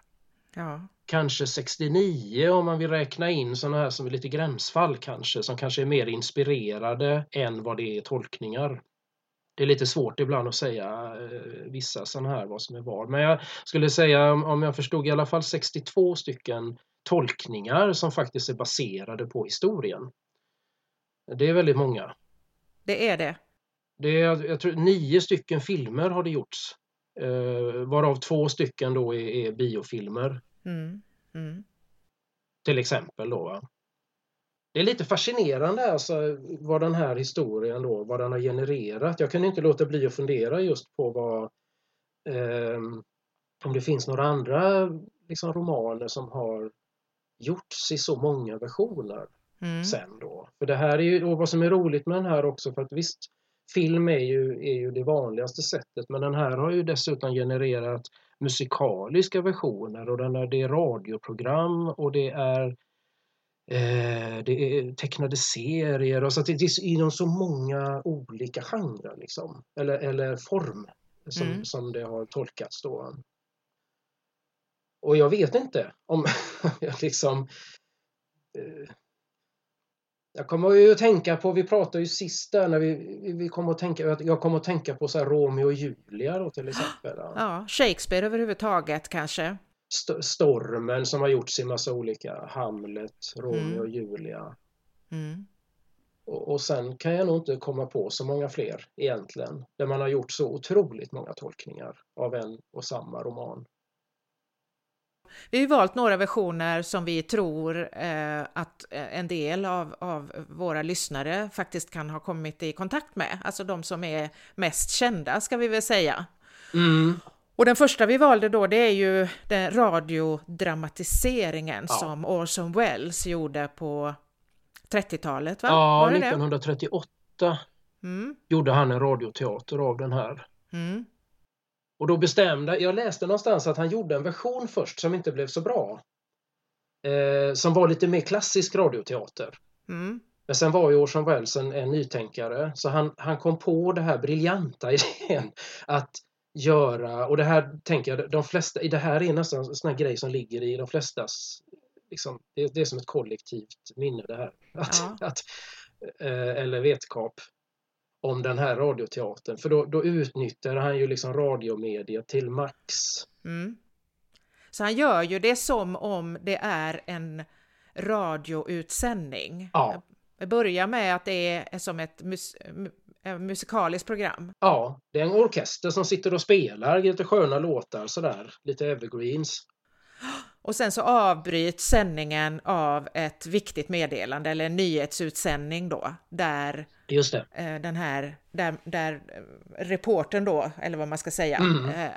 Ja. Kanske 69 om man vill räkna in sådana här som är lite gränsfall kanske, som kanske är mer inspirerade än vad det är tolkningar. Det är lite svårt ibland att säga eh, vissa sådana här vad som är vad. Men jag skulle säga om jag förstod i alla fall 62 stycken tolkningar som faktiskt är baserade på historien. Det är väldigt många. Det är det. Det är, jag tror nio stycken filmer har det gjorts. Eh, varav två stycken då är, är biofilmer. Mm. Mm. Till exempel då. Va? Det är lite fascinerande alltså vad den här historien då, vad den har genererat. Jag kunde inte låta bli att fundera just på vad eh, om det finns några andra liksom, romaner som har gjorts i så många versioner mm. sen då. För det här är ju då vad som är roligt med den här också för att visst film är ju, är ju det vanligaste sättet men den här har ju dessutom genererat musikaliska versioner och den är, det är radioprogram och det är eh, det är tecknade serier och så att det är inom så många olika genrer liksom. Eller, eller form som, mm. som det har tolkats då. Och jag vet inte om *laughs* jag liksom eh, jag kommer ju att tänka på, vi pratade ju sist där när vi, vi kommer att tänka, jag kommer att tänka på så här Romeo och Julia då till exempel. Ja, Shakespeare överhuvudtaget kanske. St Stormen som har gjorts i massa olika, Hamlet, Romeo mm. och Julia. Mm. Och, och sen kan jag nog inte komma på så många fler egentligen, där man har gjort så otroligt många tolkningar av en och samma roman. Vi har valt några versioner som vi tror eh, att eh, en del av, av våra lyssnare faktiskt kan ha kommit i kontakt med, alltså de som är mest kända ska vi väl säga. Mm. Och den första vi valde då det är ju den radiodramatiseringen Ja. som Orson Welles gjorde på 30-talet va? Ja, Var det det? 1938 Mm, gjorde han en radioteater av den här. mm, Och då bestämde, jag läste någonstans att han gjorde en version först som inte blev så bra. Eh, som var lite mer klassisk radioteater. mm. Men sen var ju Orson Welles en, en nytänkare så han, han kom på det här briljanta *laughs* idén att göra, och det här tänker jag, de flesta, det här är nästan en sån här grej som ligger i de flestas, liksom, det, det är som ett kollektivt minne det här. Att, Ja. att, eh, eller vetskap om den här radioteatern. För då, då utnyttjar han ju liksom radiomedia till max. Mm. Så han gör ju det som om det är en radioutsändning. Ja. Det börjar med att det är som ett mus mu- eh, musikaliskt program. Ja, det är en orkester som sitter och spelar lite sköna låtar sådär, lite evergreens. *gasps* *gasps* Och sen så avbryts sändningen av ett viktigt meddelande eller en nyhetsutsändning då, där eh, den här, där, där eh, reportern då, eller vad man ska säga, Mm. eh,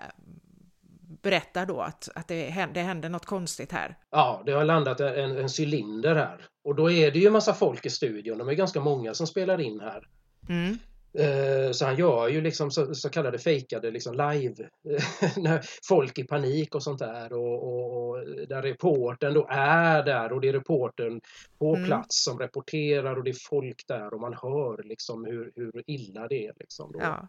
berättar då att, att det, händer, det händer något konstigt här. Ja, det har landat en, en cylinder här. Och då är det ju massa folk i studion. De är ganska många som spelar in här. Mm. Eh, Så han gör ju liksom så, så kallade fejkade liksom live. *laughs* när folk i panik och sånt där. Och, och, och där reporten då är där och det är reporten på Mm. plats som rapporterar och det är folk där och man hör liksom hur, hur illa det är. Liksom då. Ja.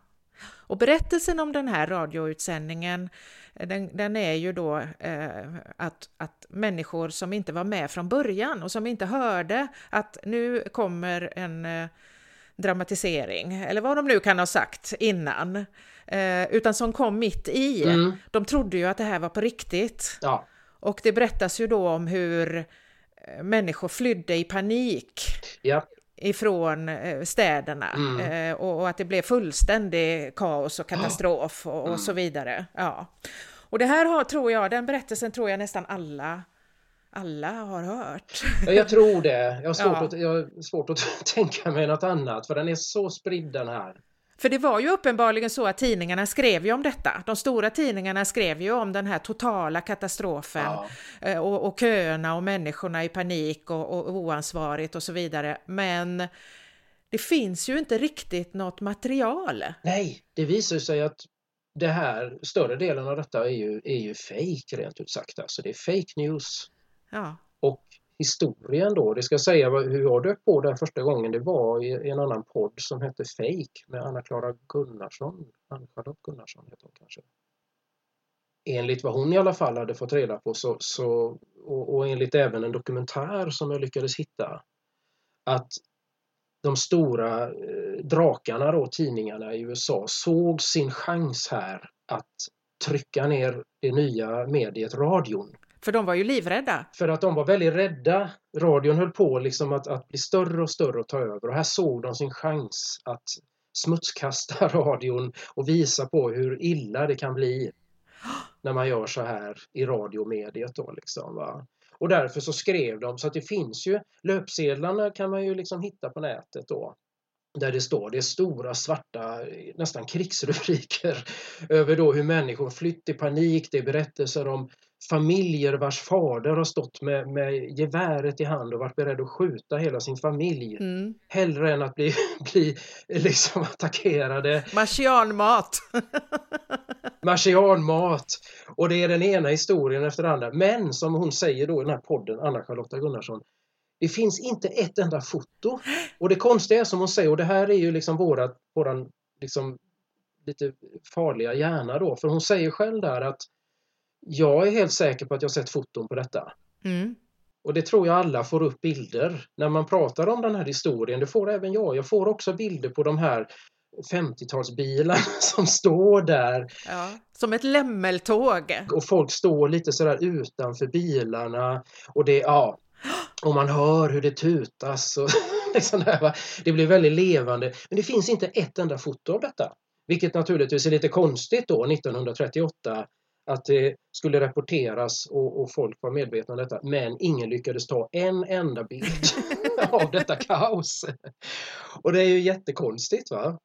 Och berättelsen om den här radioutsändningen, den, den är ju då eh, att, att människor som inte var med från början och som inte hörde att nu kommer en eh, dramatisering, eller vad de nu kan ha sagt innan, eh, utan som kom mitt i. Mm. De trodde ju att det här var på riktigt. Ja, Och det berättas ju då om hur eh, människor flydde i panik ja, ifrån eh, städerna Mm. eh, och, och att det blev fullständig kaos och katastrof och, och Mm. så vidare. Ja. Och det här har, tror jag, den berättelsen tror jag nästan alla, alla har hört. Ja, jag tror det. Jag har, *laughs* svårt Ja. att, jag har svårt att *laughs* tänka mig något annat för den är så spridd den här. För det var ju uppenbarligen så att tidningarna skrev ju om detta. De stora tidningarna skrev ju om den här totala katastrofen Ja. eh, och, och köerna och människorna i panik och, och oansvarigt och så vidare. Men det finns ju inte riktigt något material. Nej, det visar sig att det här, större delen av detta är ju, är ju fake rent ut sagt. Alltså det är fake news. Ja. Och historien då, det ska jag säga hur jag dök på den första gången, det var i i en annan podd som hette Fake med Anna-Klara Gunnarsson. Ann-Charlotte Gunnarsson heter hon kanske. Enligt vad hon i alla fall hade fått reda på så, så och, och enligt även en dokumentär som jag lyckades hitta att de stora eh, drakarna då, tidningarna i USA såg sin chans här att trycka ner det nya mediet radion. För de var ju livrädda. För att de var väldigt rädda. Radion höll på liksom att, att bli större och större och ta över och här såg de sin chans att smutskasta *laughs* radion och visa på hur illa det kan bli när man gör så här i radiomediet. Då, liksom, va? Och därför så skrev de, så att det finns ju, löpsedlarna kan man ju liksom hitta på nätet då. Där det står, det är stora svarta, nästan krigsrubriker *laughs* över då hur människor flytt i panik. Det är berättelser om familjer vars fader har stått med, med geväret i hand och varit beredd att skjuta hela sin familj. Mm. Hellre än att bli, *laughs* bli liksom attackerade. Marsianmat! *laughs* Marsianmat. Och det är den ena historien efter den andra. Men som hon säger då i den här podden, Anna-Charlotta Gunnarsson, det finns inte ett enda foto. Och det konstiga är som hon säger, och det här är ju liksom våra, våran liksom lite farliga hjärna då, för hon säger själv där att jag är helt säker på att jag sett foton på detta. Mm. Och det tror jag alla får upp bilder. När man pratar om den här historien, det får även jag. Jag får också bilder på de här 50-talsbilarna *laughs* som står där Ja. Som ett lämmeltåg. och folk står lite sådär utanför bilarna och det, ja, och man hör hur det tutas och *laughs* liksom va? det blir väldigt levande. Men det finns inte ett enda foto av detta. Vilket naturligtvis är lite konstigt då 1938 att det skulle rapporteras och, och, folk var medvetna om detta men ingen lyckades ta en enda bild *laughs* av detta kaos. Och det är ju jättekonstigt va.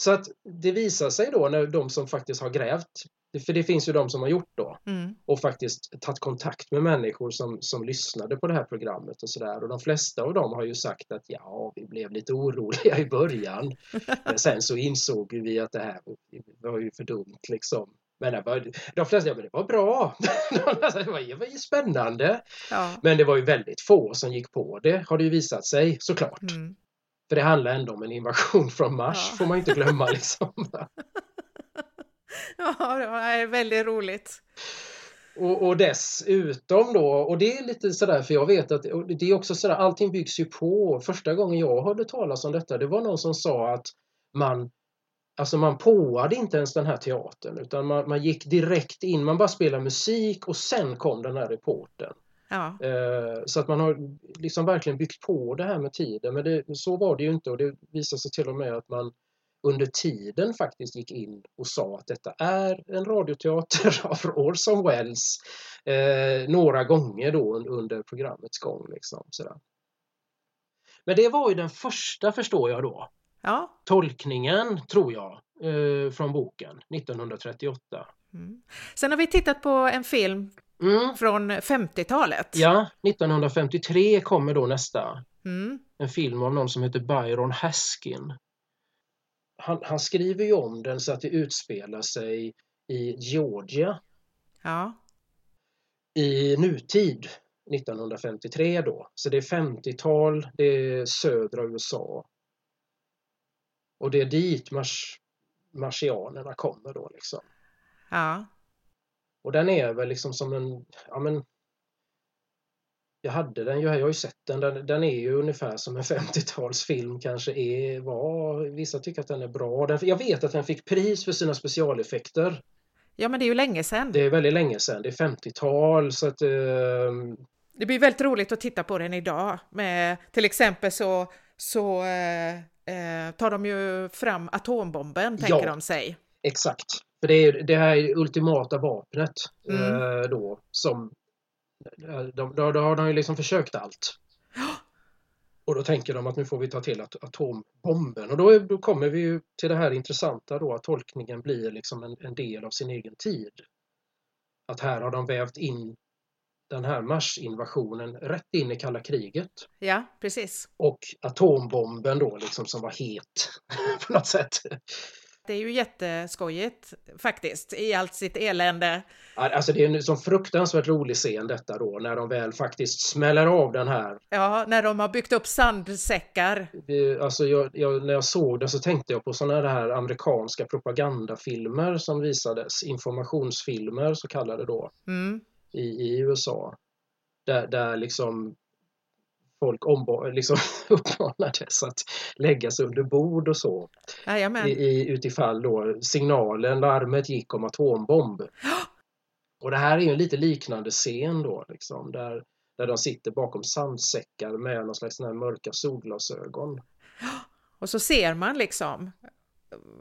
Så att det visar sig då när de som faktiskt har grävt, för det finns ju de som har gjort då, mm. och faktiskt tagit kontakt med människor som, som lyssnade på det här programmet och sådär. Och de flesta av dem har ju sagt att ja, vi blev lite oroliga i början. *laughs* Men sen så insåg vi att det här var ju för dumt liksom. Men det var, de flesta, ja men det var bra. *laughs* det var ju spännande. Ja. Men det var ju väldigt få som gick på det, har det ju visat sig såklart. Mm. För det handlar ändå om en invasion från Mars, ja. får man inte glömma *laughs* liksom. ja, det är väldigt roligt. Och, och, dessutom då, och det är lite sådär för jag vet att det är också sådär, allting byggs ju på. Första gången jag hörde talas om detta, det var någon som sa att man Alltså man påade inte ens den här teatern utan man, man gick direkt in, man bara spelade musik och sen kom den här reporten. Ja. Eh, så att man har liksom verkligen byggt på det här med tiden men det, så var det ju inte och det visade sig till och med att man under tiden faktiskt gick in och sa att detta är en radioteater *laughs* av Orson Welles eh, några gånger då under programmets gång. Liksom, sådär. Men det var ju den första förstår jag då. Ja. Tolkningen tror jag eh, från boken 1938. Mm. Sen har vi tittat på en film mm. från 50-talet. Ja, 1953 kommer då nästa. Mm. En film av någon som heter Byron Haskin. Han, han, skriver ju om den så att det utspelar sig i Georgia. Ja. I nutid 1953 då. Så det är 50-tal, det är södra USA. Och det är dit mars, marsianerna kommer då liksom. Ja. Och den är väl liksom som en, ja men jag hade den, jag har ju sett den, den, den är ju ungefär som en *laughs* 50-talsfilm kanske är, var, vissa tycker att den är bra. Den, jag vet att den fick pris för sina specialeffekter. Ja men det är ju länge sedan. Det är väldigt länge sedan, det är 50-tal så att... Eh... Det blir väldigt roligt att titta på den idag med till exempel så, så eh, eh tar de ju fram atombomben tänker ja, de sig. Exakt. För det, är, det här är ultimata vapnet mm. eh, då som då, då, då har de ju liksom försökt allt. *gasps* Och då tänker de att nu får vi ta till atombomben och då, då kommer vi ju till det här intressanta då att tolkningen blir liksom en, en del av sin egen tid. Att här har de vävt in den här Marsinvasionen rätt in i kalla kriget. Ja, precis. Och atombomben då liksom som var het *laughs* på något sätt. Det är ju jätteskojigt faktiskt, i allt sitt elände. Alltså det är en sån fruktansvärt rolig scen detta då, när de väl faktiskt smäller av den här. Ja, när de har byggt upp sandsäckar. Alltså jag, jag, när jag såg det så tänkte jag på sådana här amerikanska propagandafilmer som visades, informationsfilmer så kallade då, mm. I, i USA. Där, där liksom folk liksom *laughs* uppmanades att lägga sig under bord och så. I, i, utifall då signalen, larmet gick om atombomb. *gasps* Och det här är ju en lite liknande scen då liksom där, där de sitter bakom sandsäckar med någon slags här mörka solglasögon. *gasps* Och så ser man liksom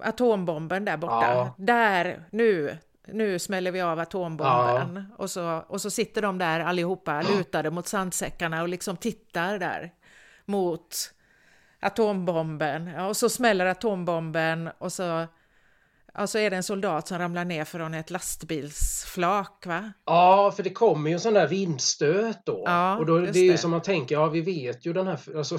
atombomben där borta. Ja. Där, nu, nu smäller vi av atombomben. Ja. Och, så, och så sitter de där allihopa lutade mot sandsäckarna och liksom tittar där mot atombomben. Ja, och så smäller atombomben och så, och så är det en soldat som ramlar ner från ett lastbilsflak va? Ja, för det kommer ju en sån där vindstöt då. Ja, och då, det är ju som man tänker, ja vi vet ju den här, alltså,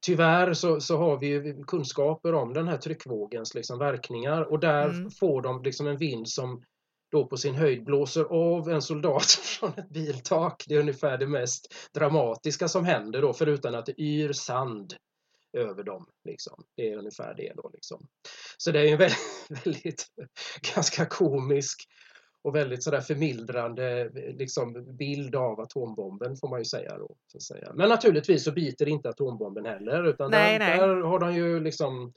tyvärr så, så har vi ju kunskaper om den här tryckvågens liksom verkningar och där mm. får de liksom en vind som då på sin höjd blåser av en soldat *laughs* från ett biltak. Det är ungefär det mest dramatiska som händer då förutom att det yr sand över dem. Liksom. Det är ungefär det då. Liksom. Så det är en väldigt, *laughs* väldigt ganska komisk och väldigt sådär förmildrande liksom, bild av atombomben får man ju säga då. Så att säga. Men naturligtvis så biter inte atombomben heller utan nej, där, nej. där, har de ju liksom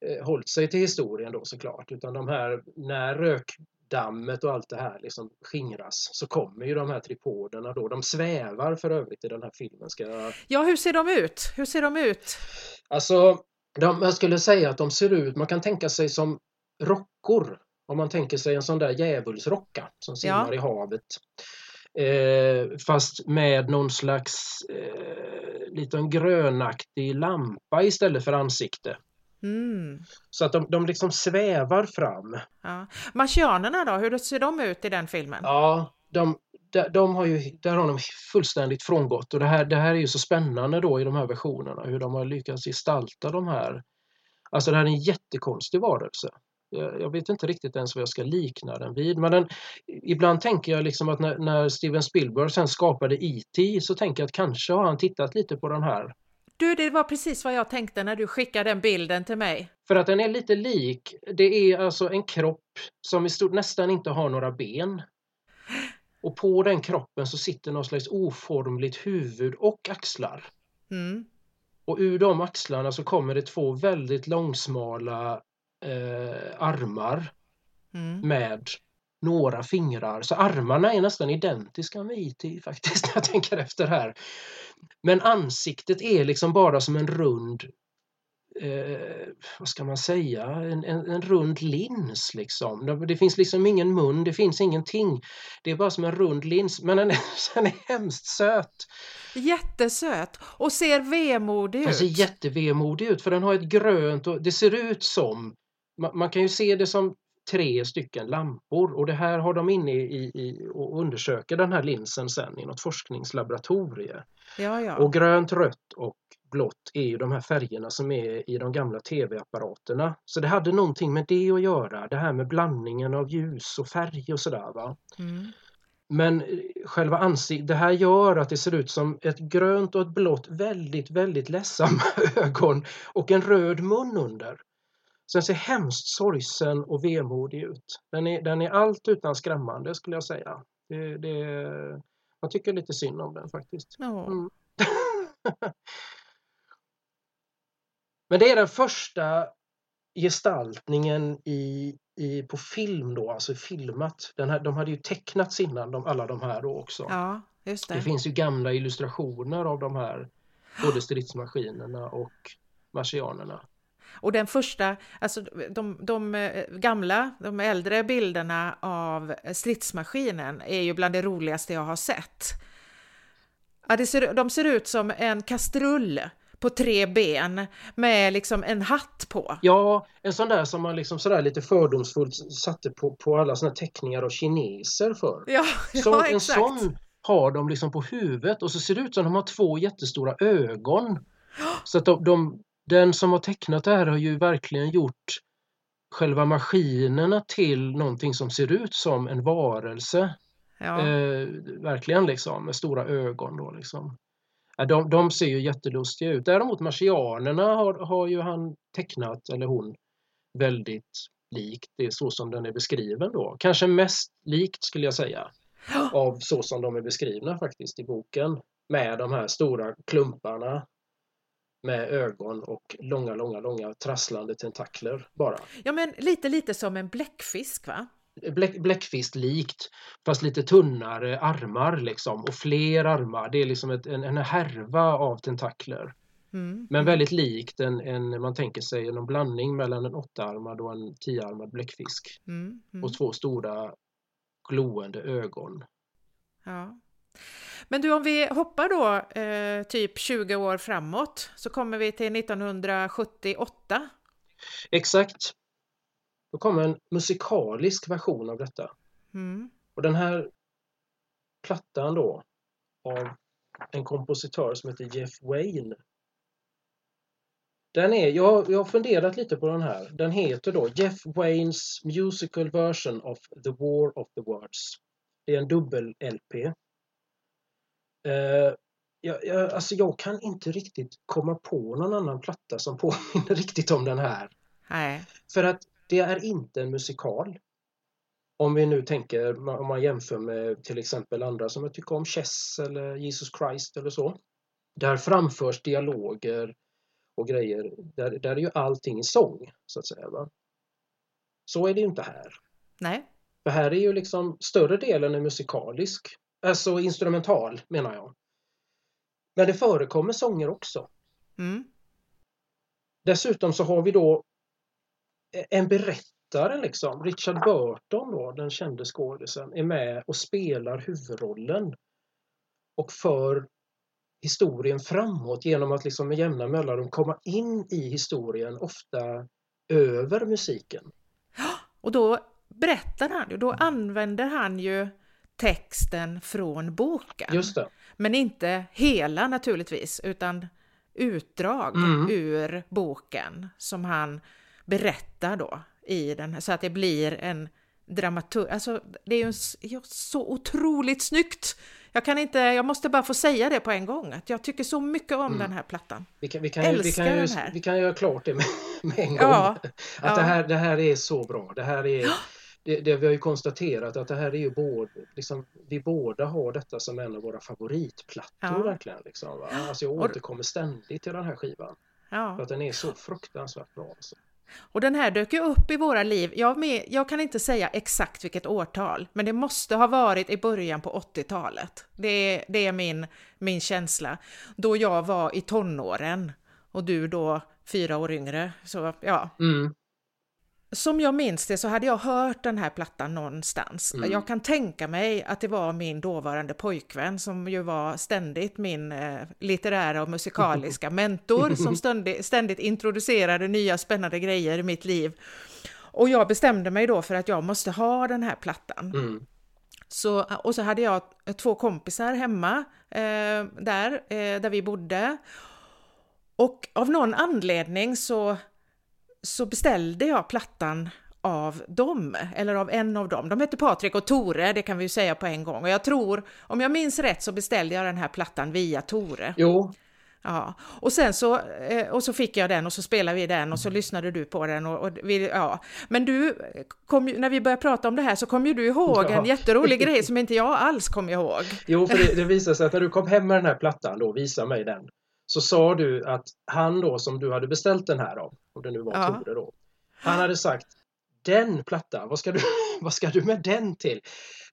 eh, hållit sig till historien då såklart. Utan de här, när rökdammet och allt det här liksom skingras så kommer ju de här tripoderna då. De svävar för övrigt i den här filmen. Ska Ja, hur ser de ut? Hur ser de ut? Alltså, de, jag skulle säga att de ser ut, man kan tänka sig som rockor Om man tänker sig en sån där djävulsrocka som simmar Ja. i havet. Eh, fast med någon slags eh, liten grönaktig lampa istället för ansikte. Mm. Så att de, de liksom svävar fram. Ja. Marsianerna då, hur ser de ut i den filmen? Ja, de, de, de har ju, där har de fullständigt frångått och det här, det här är ju så spännande då i de här versionerna hur de har lyckats gestalta de här. Alltså det här är en jättekonstig varelse. Jag, jag vet inte riktigt ens vad jag ska likna den vid men den, ibland tänker jag liksom att när, när Steven Spielberg sen skapade E.T. så tänker jag att kanske har han tittat lite på den här. Du, det var precis vad jag tänkte när du skickade den bilden till mig. För att den är lite lik. Det är alltså en kropp som i stort nästan inte har några ben. Och på den kroppen så sitter någon slags oformligt huvud och axlar. Mm. Och ur de axlarna så kommer det två väldigt långsmala eh, armar Mm. med några fingrar. Så armarna är nästan identiska med IT faktiskt *laughs* när jag tänker efter här. Men ansiktet är liksom bara som en rund eh, vad ska man säga, en, en, en rund lins liksom. Det, finns liksom ingen mun, det finns ingenting. Det är bara som en rund lins, men den är, *laughs* den är hemskt söt. Jättesöt och ser vemodig Den ser ut. jättevemodig ut för den har ett grönt och det ser ut som, man, kan ju se det som tre stycken lampor och det här har de inne i, i och undersöker den här linsen sen i något forskningslaboratorie. Ja, ja. Och grönt, rött och blått är ju de här färgerna som är i de gamla tv-apparaterna. Så det hade någonting med det att göra, det här med blandningen av ljus och färg och sådär. Va? Mm. Men eh, själva ansiktet, det här gör att det ser ut som ett grönt och ett blått väldigt, väldigt ledsamma *laughs* ögon och en röd mun under. Den ser hemskt sorgsen och vemodig ut. Den är, den är allt utan skrämmande skulle jag säga. Det, det, man tycker lite synd om den faktiskt. Mm. *laughs* Men det är den första gestaltningen i, i, på film då, alltså filmat. Den här, de hade ju tecknats innan, de, alla de här då också. ja, Det det. finns ju gamla illustrationer av de här, både stridsmaskinerna och marsianerna. Och den första, alltså de, de eh, gamla, de äldre bilderna av stridsmaskinen är ju bland det roligaste jag har sett. Ja, det ser, de ser ut som en kastrull på tre ben med liksom en hatt på. Ja, en sån där som man liksom sådär lite fördomsfullt satte på, på alla såna teckningar av kineser för. Ja, Så ja en exakt. sån har de liksom på huvudet och så ser det ut som de har två jättestora ögon. Så att de, de, den som har tecknat det här har ju verkligen gjort själva maskinerna till någonting som ser ut som en varelse. Ja. Eh, verkligen liksom med stora ögon då liksom. De, de ser ju jättelustiga ut. Däremot marsianerna har, har ju han tecknat, eller hon, väldigt likt. Det är så som den är beskriven då. Kanske mest likt skulle jag säga. Av så som de är beskrivna faktiskt i boken. Med de här stora klumparna. Med ögon och långa, långa, långa trasslande tentakler bara. ja, men lite, lite som en bläckfisk va? Bläck, bläckfist-likt fast lite tunnare armar liksom och fler armar. Det är liksom ett, en, en härva av tentakler. Mm. Men väldigt likt en, en, man tänker sig en blandning mellan en åttaarmad och en tioarmad bläckfisk. Mm. Mm. Och två stora gloende ögon. Ja. Men du, om vi hoppar då eh, typ 20 år framåt så kommer vi till 1978. Exakt. Då kommer en musikalisk version av detta. Mm. Och den här plattan då av en kompositör som heter Jeff Wayne. Den är, jag, jag har funderat lite på den här. Den heter då Jeff Waynes Musical Version of The War of the Words. Det är en dubbel-LP. Eh, jag, jag, alltså jag kan inte riktigt komma på någon annan platta som påminner *laughs* riktigt om den här. Nej. För att det är inte en musikal. Om vi nu tänker, om man jämför med till exempel andra som jag tycker om, Chess eller Jesus Christ eller så. Där framförs dialoger och grejer. Där, där är ju allting i sång, så att säga. Va? Så är det ju inte här. Nej. För här är ju liksom större delen är musikalisk. Alltså instrumental, menar jag. Men det förekommer sånger också. Mm. Dessutom så har vi då en författaren liksom, Richard Burton då, den kände skådisen, är med och spelar huvudrollen och för historien framåt genom att liksom med jämna mellanrum komma in i historien, ofta över musiken. *gasps* Och då berättar han ju, då använder han ju texten från boken. Just det. Men inte hela naturligtvis, utan utdrag mm. ur boken som han berättar då i den, så att det blir en dramaturg. Alltså, det är ju så otroligt snyggt. Jag kan inte, jag måste bara få säga det på en gång, att jag tycker så mycket om mm. den här plattan. Vi kan, vi kan, Älskar vi kan, den här. Vi kan göra klart det med, med en gång. Ja, att ja. Det, här, det här är så bra. Det här är det, det, vi har ju konstaterat att det här är ju både, liksom, vi båda har detta som en av våra favoritplattor ja. verkligen. Liksom, va? Alltså jag återkommer ständigt till den här skivan. Ja. För att den är så fruktansvärt bra. Alltså. Och den här dök ju upp i våra liv. Jag, med, jag, kan inte säga exakt vilket årtal, men det måste ha varit i början på 80-talet. Det, det, är min, min känsla. Då jag var i tonåren och du då fyra år yngre. Så ja. Mm som jag minns det så hade jag hört den här plattan någonstans. Mm. Jag kan tänka mig att det var min dåvarande pojkvän som ju var ständigt min eh, litterära och musikaliska *laughs* mentor som ständigt, ständigt introducerade nya spännande grejer i mitt liv. Och jag bestämde mig då för att jag måste ha den här plattan. Mm. Så, och så hade jag två kompisar hemma eh, där, eh, där vi bodde. Och av någon anledning så så beställde jag plattan av dem, eller av en av dem. De hette Patrik och Tore, det kan vi ju säga på en gång. Och jag tror, om jag minns rätt så beställde jag den här plattan via Tore. Jo. Ja, och sen så, eh, och så fick jag den och så spelade vi den och så lyssnade du på den och, och vi, ja. Men du, kom, när vi började prata om det här så kom ju du ihåg ja. en jätterolig *laughs* grej som inte jag alls kom ihåg. Jo, för det, *laughs* det visade sig att när du kom hem med den här plattan då, visa mig den, så sa du att han då som du hade beställt den här av, om det nu var ja. Tore då, han hade sagt den plattan, vad ska, du, *laughs* vad ska du med den till?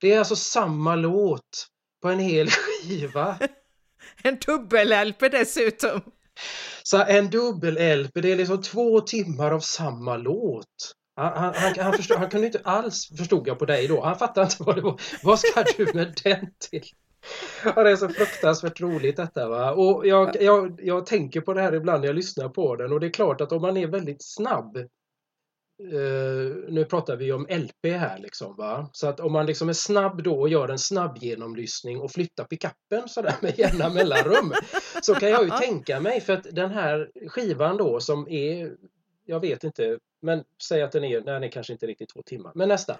Det är alltså samma låt på en hel *laughs* skiva. *laughs* en dubbel-LP dessutom. Så en dubbel-LP, det är liksom två timmar av samma låt. Han, han, han, han, förstod, han kunde inte alls, förstod jag på dig då, han fattade inte vad det var. Vad ska du med den till? Ja, det är så fruktansvärt roligt detta. Va? Och jag, jag, jag tänker på det här ibland när jag lyssnar på den och det är klart att om man är väldigt snabb Uh, nu pratar vi om LP här liksom va. Så att om man liksom är snabb då och gör en snabb genomlyssning och flyttar pickuppen sådär med jämna mellanrum. så kan jag ju tänka mig för att den här skivan då som är, jag vet inte, men säg att den är, den är kanske inte riktigt två timmar, men nästan.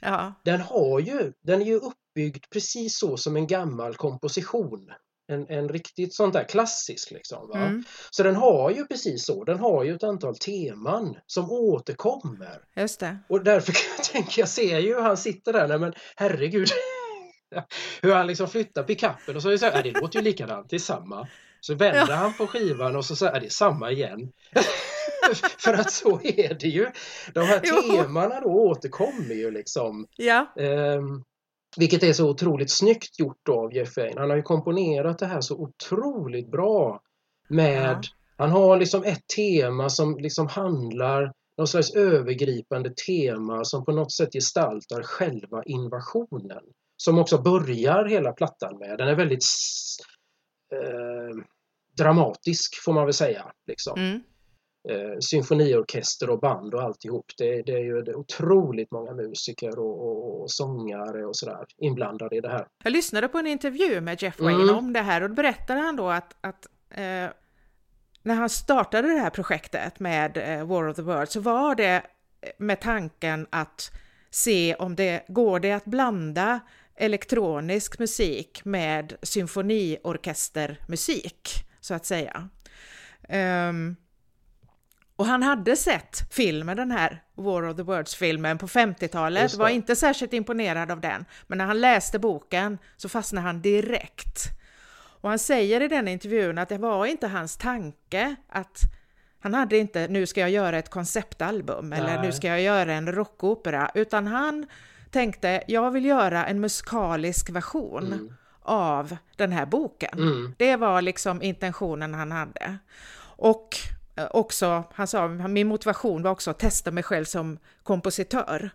Ja. Den har ju, den är ju uppbyggd precis så som en gammal komposition. En, en riktigt sånt där klassisk liksom. Va? Mm. Så den har ju precis så, den har ju ett antal teman som återkommer. Just det. Och därför kan jag tänka, jag ser ju hur han sitter där, nej men herregud. *laughs* hur han liksom flyttar pickuppen och så är det så här, det låter ju likadant, det är samma. Så vänder ja. han på skivan och så säger det är samma igen. *laughs* *laughs* För att så är det ju. De här temana då återkommer ju liksom. Ja. Um, vilket är så otroligt snyggt gjort av Jeff Wayne. Han har ju komponerat det här så otroligt bra. Med, ja. Han har liksom ett tema som liksom handlar någon slags övergripande tema som på något sätt gestaltar själva invasionen. Som också börjar hela plattan med. Den är väldigt eh, dramatisk får man väl säga. Liksom. Mm eh, symfoniorkester och band och alltihop. Det, det är ju otroligt många musiker och, och, och sångare och sådär inblandade i det här. Jag lyssnade på en intervju med Jeff Wayne mm. om det här och då berättade han då att, att eh, när han startade det här projektet med eh, War of the Worlds så var det med tanken att se om det går det att blanda elektronisk musik med symfoniorkestermusik, så att säga. Um, och han hade sett filmen, den här War of the Worlds-filmen på 50-talet, var inte särskilt imponerad av den. Men när han läste boken så fastnade han direkt. Och han säger i den intervjun att det var inte hans tanke att han hade inte, nu ska jag göra ett konceptalbum Nej. eller nu ska jag göra en rockopera, utan han tänkte, jag vill göra en musikalisk version mm. av den här boken. Mm. Det var liksom intentionen han hade. Och också, han sa, min motivation var också att testa mig själv som kompositör.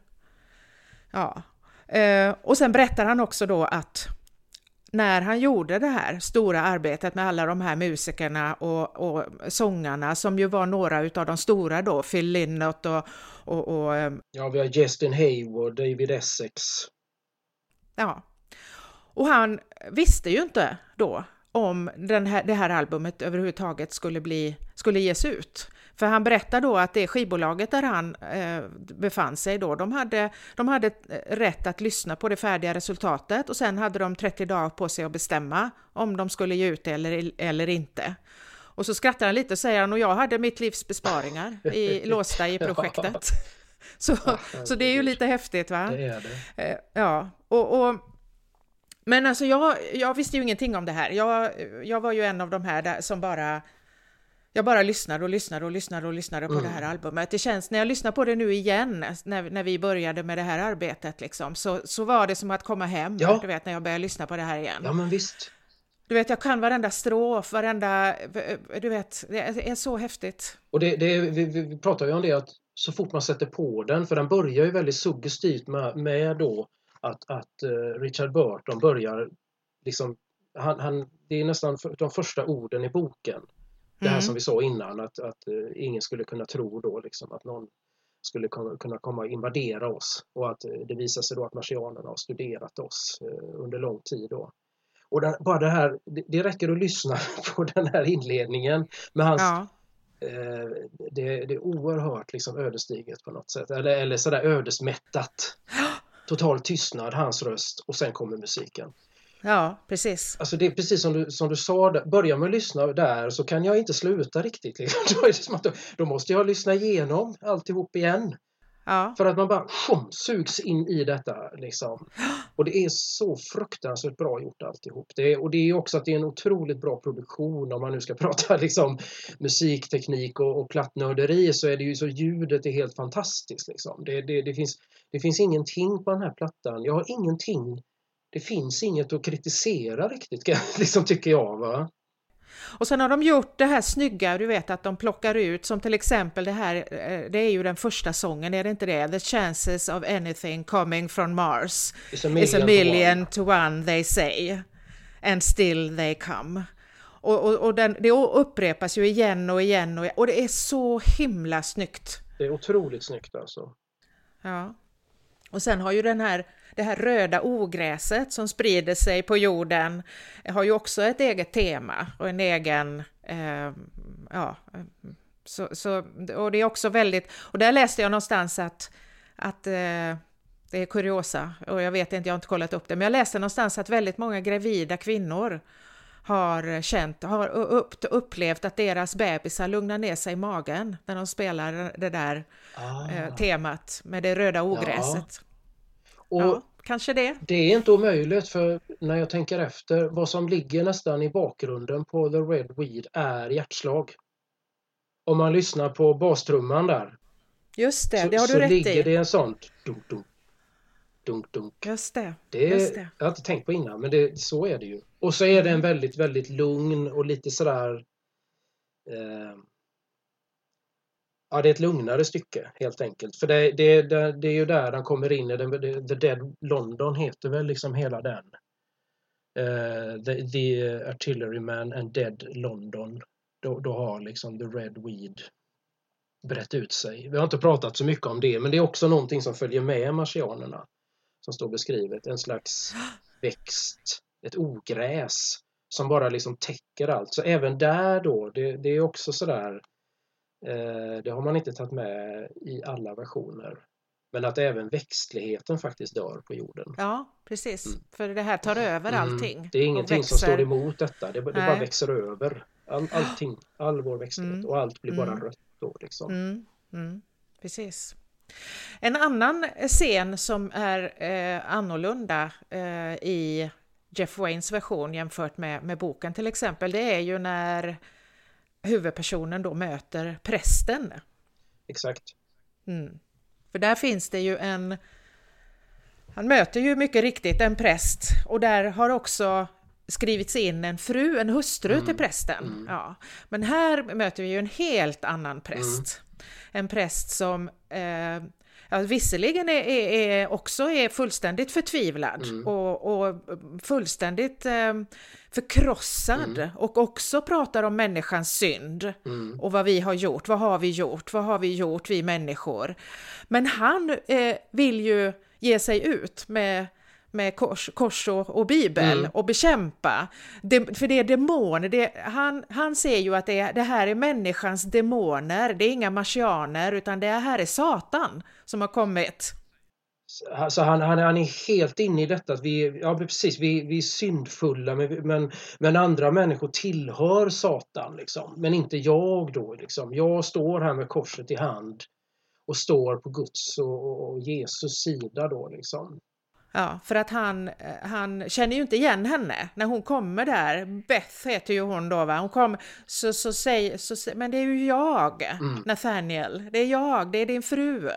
Ja, eh, och sen berättar han också då att när han gjorde det här stora arbetet med alla de här musikerna och, och sångarna som ju var några utav de stora då, Phil Lynott och, och, och... Ehm, ja, vi har Justin Hayward, David Essex. Ja. Och han visste ju inte då om den här, det här albumet överhuvudtaget skulle, bli, skulle ges ut. För han berättar då att det skivbolaget där han eh, befann sig då, de hade, de hade eh, rätt att lyssna på det färdiga resultatet och sen hade de 30 dagar på sig att bestämma om de skulle ge ut det eller, eller inte. Och så skrattar han lite och säger han, och jag hade mitt livs besparingar i, *laughs* låsta i projektet. *laughs* Så, så det är ju lite häftigt va? Det är det. Eh, ja, och, och men alltså jag, jag visste ju ingenting om det här. Jag, jag var ju en av de här där som bara jag bara lyssnade och lyssnade och lyssnade och lyssnade på mm. det här albumet. Det känns, när jag lyssnar på det nu igen, när, när vi började med det här arbetet, liksom, så, så var det som att komma hem, ja. du vet, när jag började lyssna på det här igen. Ja, men visst. Du vet, jag kan varenda strof, varenda, du vet, det är så häftigt. Och det, det vi, vi pratar ju om det att så fort man sätter på den, för den börjar ju väldigt suggestivt med, med då att, att uh, Richard Burton börjar liksom, han, han, det är nästan de första orden i boken det här mm. som vi sa innan att, att uh, ingen skulle kunna tro då liksom att någon skulle kunna komma och invadera oss och att uh, det visar sig då att marsianerna har studerat oss under lång tid då. Och den, bara det här, det, det, räcker att lyssna *laughs* på den här inledningen med hans ja. det, det, är oerhört liksom ödesdigert på något sätt eller, eller sådär ödesmättat. *gasps* *laughs* Total tystnad, hans röst och sen kommer musiken. Ja, precis. Alltså det är precis som du, som du sa, börjar man lyssna där så kan jag inte sluta riktigt. Liksom. *laughs* Då, är det som att då, då måste jag lyssna igenom alltihop igen. Ja. För att man bara shum, sugs in i detta. Liksom. Och det är så fruktansvärt bra gjort alltihop. Det är, och det är också att det är en otroligt bra produktion om man nu ska *laughs* prata liksom, musikteknik och, och plattnörderi så är det ju så ljudet är helt fantastiskt. Liksom. Det, det, det, finns, det finns ingenting på den här plattan. Jag har ingenting det finns inget att kritisera riktigt, *laughs* liksom, tycker jag. Va? Och sen har de gjort det här snygga, du vet att de plockar ut, som till exempel det här, eh, det är ju den första sången, är det inte det? The chances of anything coming from Mars is a million, is a million to, one. to one they say, and still they come. Och, och, och den, det upprepas ju igen och igen och, och det är så himla snyggt. Det är otroligt snyggt alltså. Ja. Och sen har ju den här det här röda ogräset som sprider sig på jorden eh, har ju också ett eget tema och en egen, eh, ja, så, så, och det är också väldigt, och där läste jag någonstans att, att eh, det är kuriosa och jag vet inte, jag har inte kollat upp det, men jag läste någonstans att väldigt många gravida kvinnor har känt, har upp, upplevt att deras bebisar lugnar ner sig i magen när de spelar det där ah. eh, temat med det röda ogräset. Ja. Och ja, kanske det. Det är inte omöjligt för när jag tänker efter vad som ligger nästan i bakgrunden på The Red Weed är hjärtslag. Om man lyssnar på bastrumman där. Just det, så, det har du rätt i. Så ligger det en sån dunk, dunk, dunk, dunk. Just det. Det, just det. Jag har inte tänkt på innan men det, så är det ju. Och så är det en väldigt, väldigt lugn och lite sådär eh, Ja, det är ett lugnare stycke helt enkelt. För det, det, det, det är ju där den kommer in. I den, the Dead London heter väl liksom hela den. Uh, the, the Artilleryman and Dead London. Då, då har liksom The Red Weed brett ut sig. Vi har inte pratat så mycket om det, men det är också någonting som följer med marsianerna. Som står beskrivet. En slags växt, ett ogräs som bara liksom täcker allt. Så även där då, det, det är också sådär Eh, det har man inte tagit med i alla versioner. Men att även växtligheten faktiskt dör på jorden. Ja, precis. Mm. För det här tar över mm. allting. Det är ingenting som står emot detta. Det, det bara växer över. All, allting, all vår växtlighet mm. och allt blir bara mm. rött då. Liksom. Mm. Mm. Precis. En annan scen som är eh, annorlunda eh, i Jeff Waynes version jämfört med, med boken till exempel, det är ju när huvudpersonen då möter prästen. Exakt. Mm. För där finns det ju en... Han möter ju mycket riktigt en präst och där har också skrivits in en fru, en hustru Mm. till prästen. Ja. Men här möter vi ju en helt annan präst. En präst som eh, ja, visserligen är, är, är också är fullständigt förtvivlad och, och fullständigt eh, förkrossad och också pratar om människans synd och vad vi har gjort. Vad har vi gjort? Vad har vi gjort, vi människor? Men han eh, vill ju ge sig ut med med kors, kors och, och bibel och bekämpa. Det, för det är demoner. Det, han, han ser ju att det, det här är människans demoner. Det är inga marsianer utan det här är Satan som har kommit. Alltså han, han, han är helt inne i detta att vi, ja precis, vi, vi är syndfulla men, men, men andra människor tillhör Satan liksom. Men inte jag då liksom. Jag står här med korset i hand och står på Guds och, och Jesus sida då liksom. Ja, för att han, eh, han känner ju inte igen henne när hon kommer där. Beth heter ju hon då va. Hon kom, så, så säger, så, sä- men det är ju jag, Nathaniel. Det är jag, det är din fru.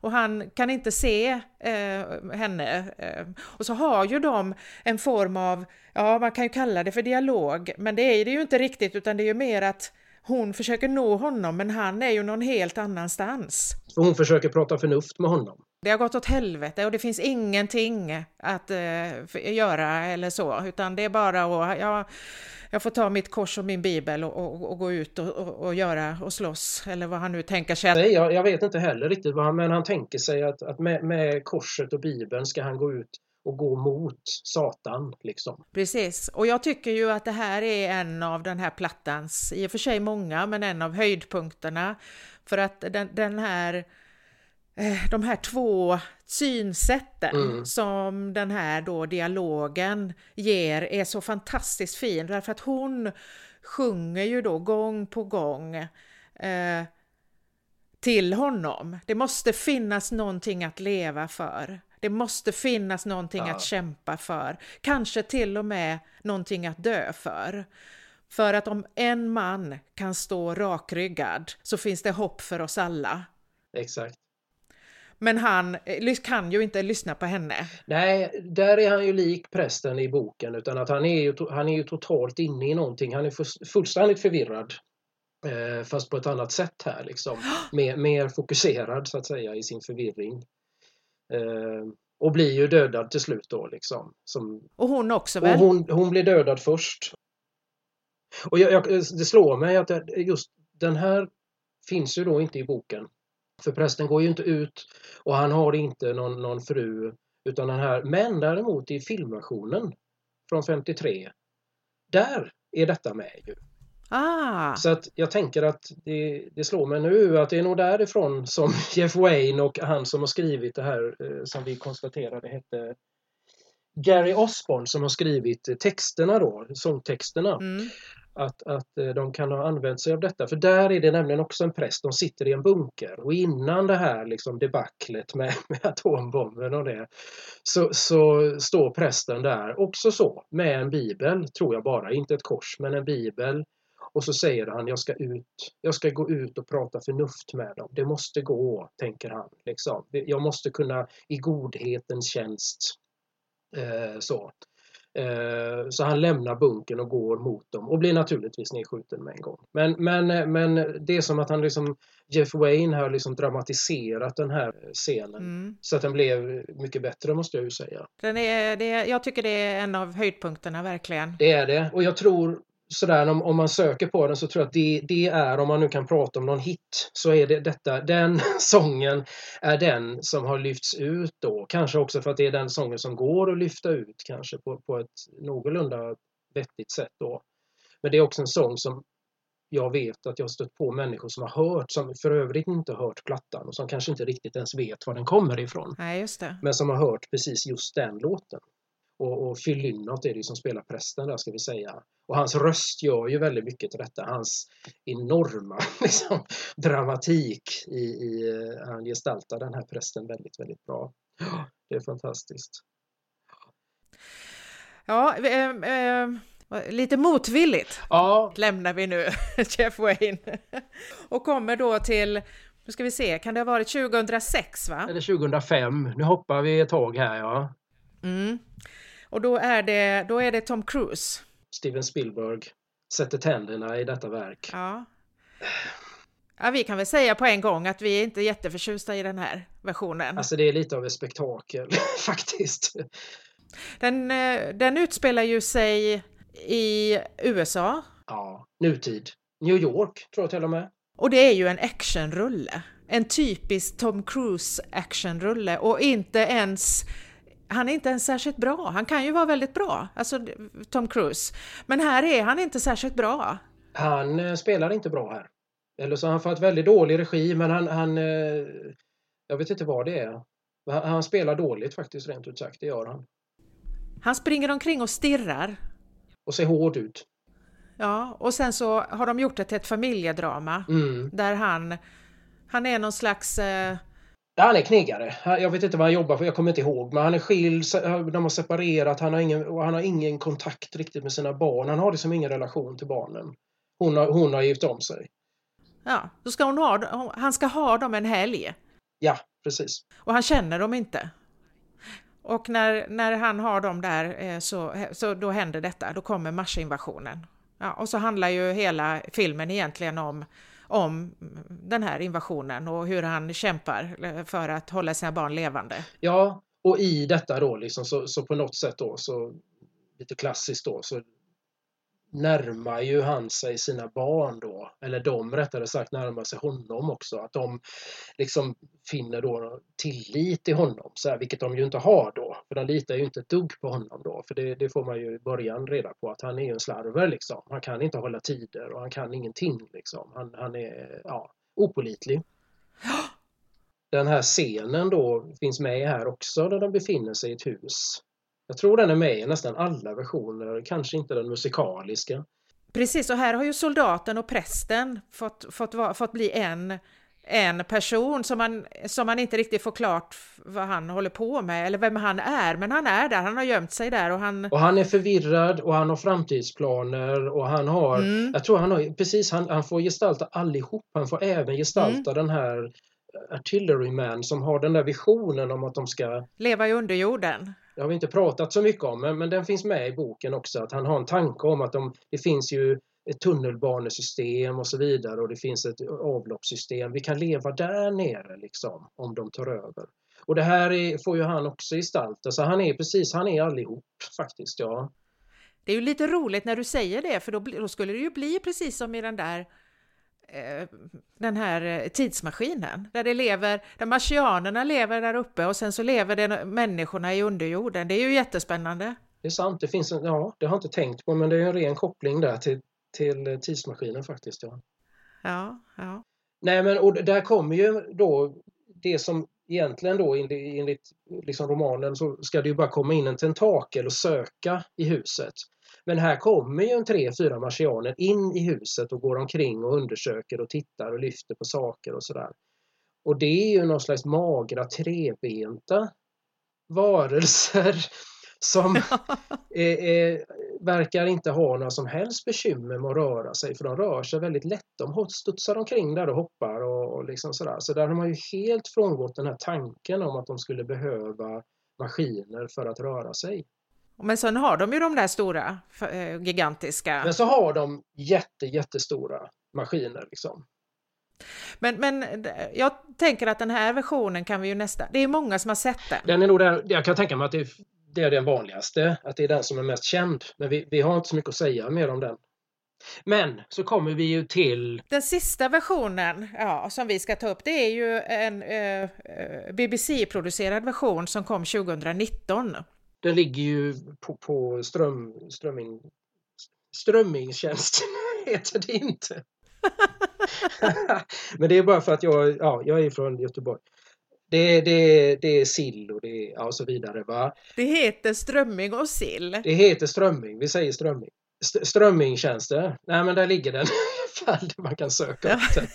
Och han kan inte se eh, henne. Eh, och så har ju de en form av, ja man kan ju kalla det för dialog, men det är det ju inte riktigt utan det är ju mer att hon försöker nå honom men han är ju någon helt annanstans. Och hon försöker prata förnuft med honom. Det har gått åt helvete och det finns ingenting att eh, göra eller så, utan det är bara att ja, jag får ta mitt kors och min bibel och, och, och gå ut och, och, göra och slåss, eller vad han nu tänker sig. Nej, jag, jag vet inte heller riktigt vad han, men han tänker sig att, att med, med korset och bibeln ska han gå ut och gå mot Satan liksom. Precis, och jag tycker ju att det här är en av den här plattans, i och för sig många, men en av höjdpunkterna. För att den, den här, de här två synsätten Mm. som den här då dialogen ger är så fantastiskt fin. Därför att hon sjunger ju då gång på gång eh, till honom. Det måste finnas någonting att leva för. Det måste finnas någonting Ja. att kämpa för. Kanske till och med någonting att dö för. För att om en man kan stå rakryggad så finns det hopp för oss alla. Exakt. Men han eh, kan ju inte lyssna på henne. Nej, där är han ju lik prästen i boken utan att han är ju, han är ju totalt inne i någonting. Han är full- fullständigt förvirrad. Eh, fast på ett annat sätt här liksom. *gasps* Mer, mer fokuserad så att säga i sin förvirring. Eh, och blir ju dödad till slut då liksom. Som, Och hon också och väl? hon, hon blir dödad först. Och jag, jag, det slår mig att just den här finns ju då inte i boken. För prästen går ju inte ut och han har inte någon, någon fru utan den här. Men däremot i filmversionen från 53 där är detta med ju. Ah, Så att jag tänker att det, det slår mig nu att det är nog därifrån som *laughs* Jeff Wayne och han som har skrivit det här eh, som vi konstaterade hette Gary Osborne som har skrivit texterna då, sångtexterna. mm. Att, att eh, de kan ha använt sig av detta. För där är det nämligen också en präst, de sitter i en bunker och innan det här liksom debaclet med, *laughs* med atombomben och det så, så står prästen där också så med en bibel, tror jag bara, inte ett kors men en bibel och så säger han jag ska ut, jag ska gå ut och prata förnuft med dem. Det måste gå, tänker han. Liksom. Jag måste kunna i godhetens tjänst. Eh, så. Eh, så han lämnar bunkern och går mot dem och blir naturligtvis nedskjuten med en gång. Men, men, men det är som att han liksom Jeff Wayne har liksom dramatiserat den här scenen. Mm. Så att den blev mycket bättre måste jag ju säga. Den är, det, jag tycker det är en av höjdpunkterna verkligen. Det är det. Och jag tror sådär om, om man söker på den så tror jag att det, det är, om man nu kan prata om någon hit, så är det detta, den *laughs* sången är den som har lyfts ut då. Kanske också för att det är den sången som går att lyfta ut kanske på, på ett någorlunda vettigt sätt då. Men det är också en sång som jag vet att jag har stött på människor som har hört, som för övrigt inte har hört plattan och som kanske inte riktigt ens vet var den kommer ifrån. Nej, just det. Men som har hört precis just den låten. Och, och Phil Lynott är det ju som spelar prästen där ska vi säga. Och hans röst gör ju väldigt mycket till detta. Hans enorma *laughs* liksom, dramatik i, i eh, han gestaltar den här prästen väldigt, väldigt bra. Det är fantastiskt. Ja, eh, eh, lite motvilligt Ja, lämnar vi nu *laughs* Jeff Wayne och kommer då till, nu ska vi se, kan det ha varit 2006 va? eller 2005. Nu hoppar vi ett tag här ja. Mm. Och då är det, då är det Tom Cruise. Steven Spielberg sätter tänderna i detta verk. Ja. ja, vi kan väl säga på en gång att vi är inte jätteförtjusta i den här versionen. Alltså det är lite av ett spektakel *laughs* faktiskt. Den, eh, den utspelar ju sig i USA. Ja, nutid. New York tror jag till och med. Och det är ju en actionrulle. En typisk Tom Cruise actionrulle och inte ens han är inte ens särskilt bra. Han kan ju vara väldigt bra, alltså Tom Cruise. Men här är han inte särskilt bra. Han eh, spelar inte bra här. Eller så har han fått väldigt dålig regi, men han, han eh, jag vet inte vad det är. Han, spelar dåligt faktiskt, rent ut sagt. Det gör han. Han springer omkring och stirrar. Och ser hård ut. Ja, och sen så har de gjort det till ett familjedrama Mm. där han, han är någon slags eh, han är knegare. Jag vet inte vad han jobbar för, jag kommer inte ihåg. Men han är skild, de har separerat, han har, ingen, och han har ingen kontakt riktigt med sina barn. Han har liksom ingen relation till barnen. Hon har, hon har gift om sig. Ja, då ska hon ha, han ska ha dem en helg Ja, precis. och han känner dem inte. Och när, när han har dem där eh, så, så då händer detta, då kommer marsinvasionen. Ja, och så handlar ju hela filmen egentligen om, om den här invasionen och hur han kämpar eh, för att hålla sina barn levande. Ja, och i detta då liksom så, så på något sätt då så lite klassiskt då så närmar ju han sig sina barn då, eller de rättare sagt närmar sig honom också. Att de liksom finner då tillit till honom, så här, vilket de ju inte har då. För de litar ju inte ett dugg på honom då, för det, det får man ju i början reda på att han är ju en slarver liksom. Han kan inte hålla tider och han kan ingenting liksom. Han, han är ja, opolitlig. Den här scenen då finns med här också där de befinner sig i ett hus. Jag tror den är med i nästan alla versioner, kanske inte den musikaliska. Precis, och här har ju soldaten och prästen fått, fått, fått bli en, en person som man, som man inte riktigt får klart vad han håller på med eller vem han är. Men han är där, han har gömt sig där och han... Och han är förvirrad och han har framtidsplaner och han har, Mm. jag tror han har, precis, han, han får gestalta allihop. Han får även gestalta Mm. den här Artilleryman som har den där visionen om att de ska Leva i underjorden det har vi inte pratat så mycket om, men, men den finns med i boken också. Att han har en tanke om att de, det finns ju ett tunnelbanesystem och så vidare och det finns ett avloppssystem. Vi kan leva där nere liksom om de tar över. Och det här är, får ju han också gestalta. Så alltså, han är precis, han är allihop faktiskt. Ja. Det är ju lite roligt när du säger det, för då, då skulle det ju bli precis som i den där eh, den här eh, tidsmaskinen, där det lever, där marsianerna lever där uppe och sen så lever det människorna i underjorden. Det är ju jättespännande. Det är sant, det finns en, ja, det har jag inte tänkt på men det är en ren koppling där till, till tidsmaskinen faktiskt. Ja. Ja, ja. Nej men och där kommer ju då det som egentligen då enligt liksom romanen så ska det ju bara komma in en tentakel och söka i huset. Men här kommer ju en tre, fyra marsianer in i huset och går omkring och undersöker och tittar och lyfter på saker och sådär. Och det är ju någon slags magra trebenta varelser *laughs* som *laughs* eh, eh, verkar inte ha några som helst bekymmer med att röra sig för de rör sig väldigt lätt. De studsar omkring där och hoppar och, och liksom sådär. Så där har man ju helt frångått den här tanken om att de skulle behöva maskiner för att röra sig. Men sen har de ju de där stora, eh, gigantiska. Men så har de jätte, jättestora maskiner liksom. Men, men jag tänker att den här versionen kan vi ju nästan... Det är många som har sett den. Den är nog den, jag kan tänka mig att det är, det är den vanligaste, att det är den som är mest känd. Men vi, vi har inte så mycket att säga mer om den. Men så kommer vi ju till Den sista versionen ja, som vi ska ta upp, det är ju en eh, eh, BBC-producerad version som kom 2019. Den ligger ju på, på ström, strömming, strömmingstjänst, *laughs* heter det inte. *laughs* Men det är bara för att jag, ja, jag är från Göteborg. Det, det, det är sill och, det, ja, och så vidare. Va? Det heter strömming och sill. Det heter strömming, vi säger strömming. St- strömmingtjänster, nej men där ligger den *laughs* ifall man kan söka upp den.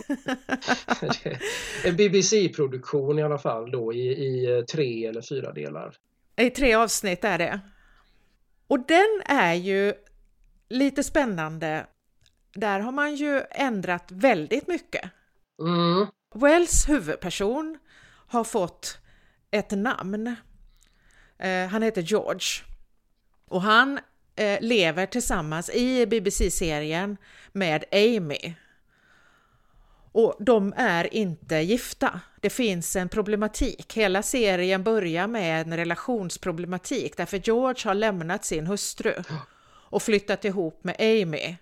En BBC-produktion i alla fall då i, i tre eller fyra delar. I tre avsnitt är det. Och den är ju lite spännande. Där har man ju ändrat väldigt mycket. Mm. Wells huvudperson har fått ett namn. Eh, han heter George. Och han eh, lever tillsammans i BBC-serien med Amy. Och de är inte gifta. Det finns en problematik. Hela serien börjar med en relationsproblematik därför George har lämnat sin hustru och flyttat ihop med Amy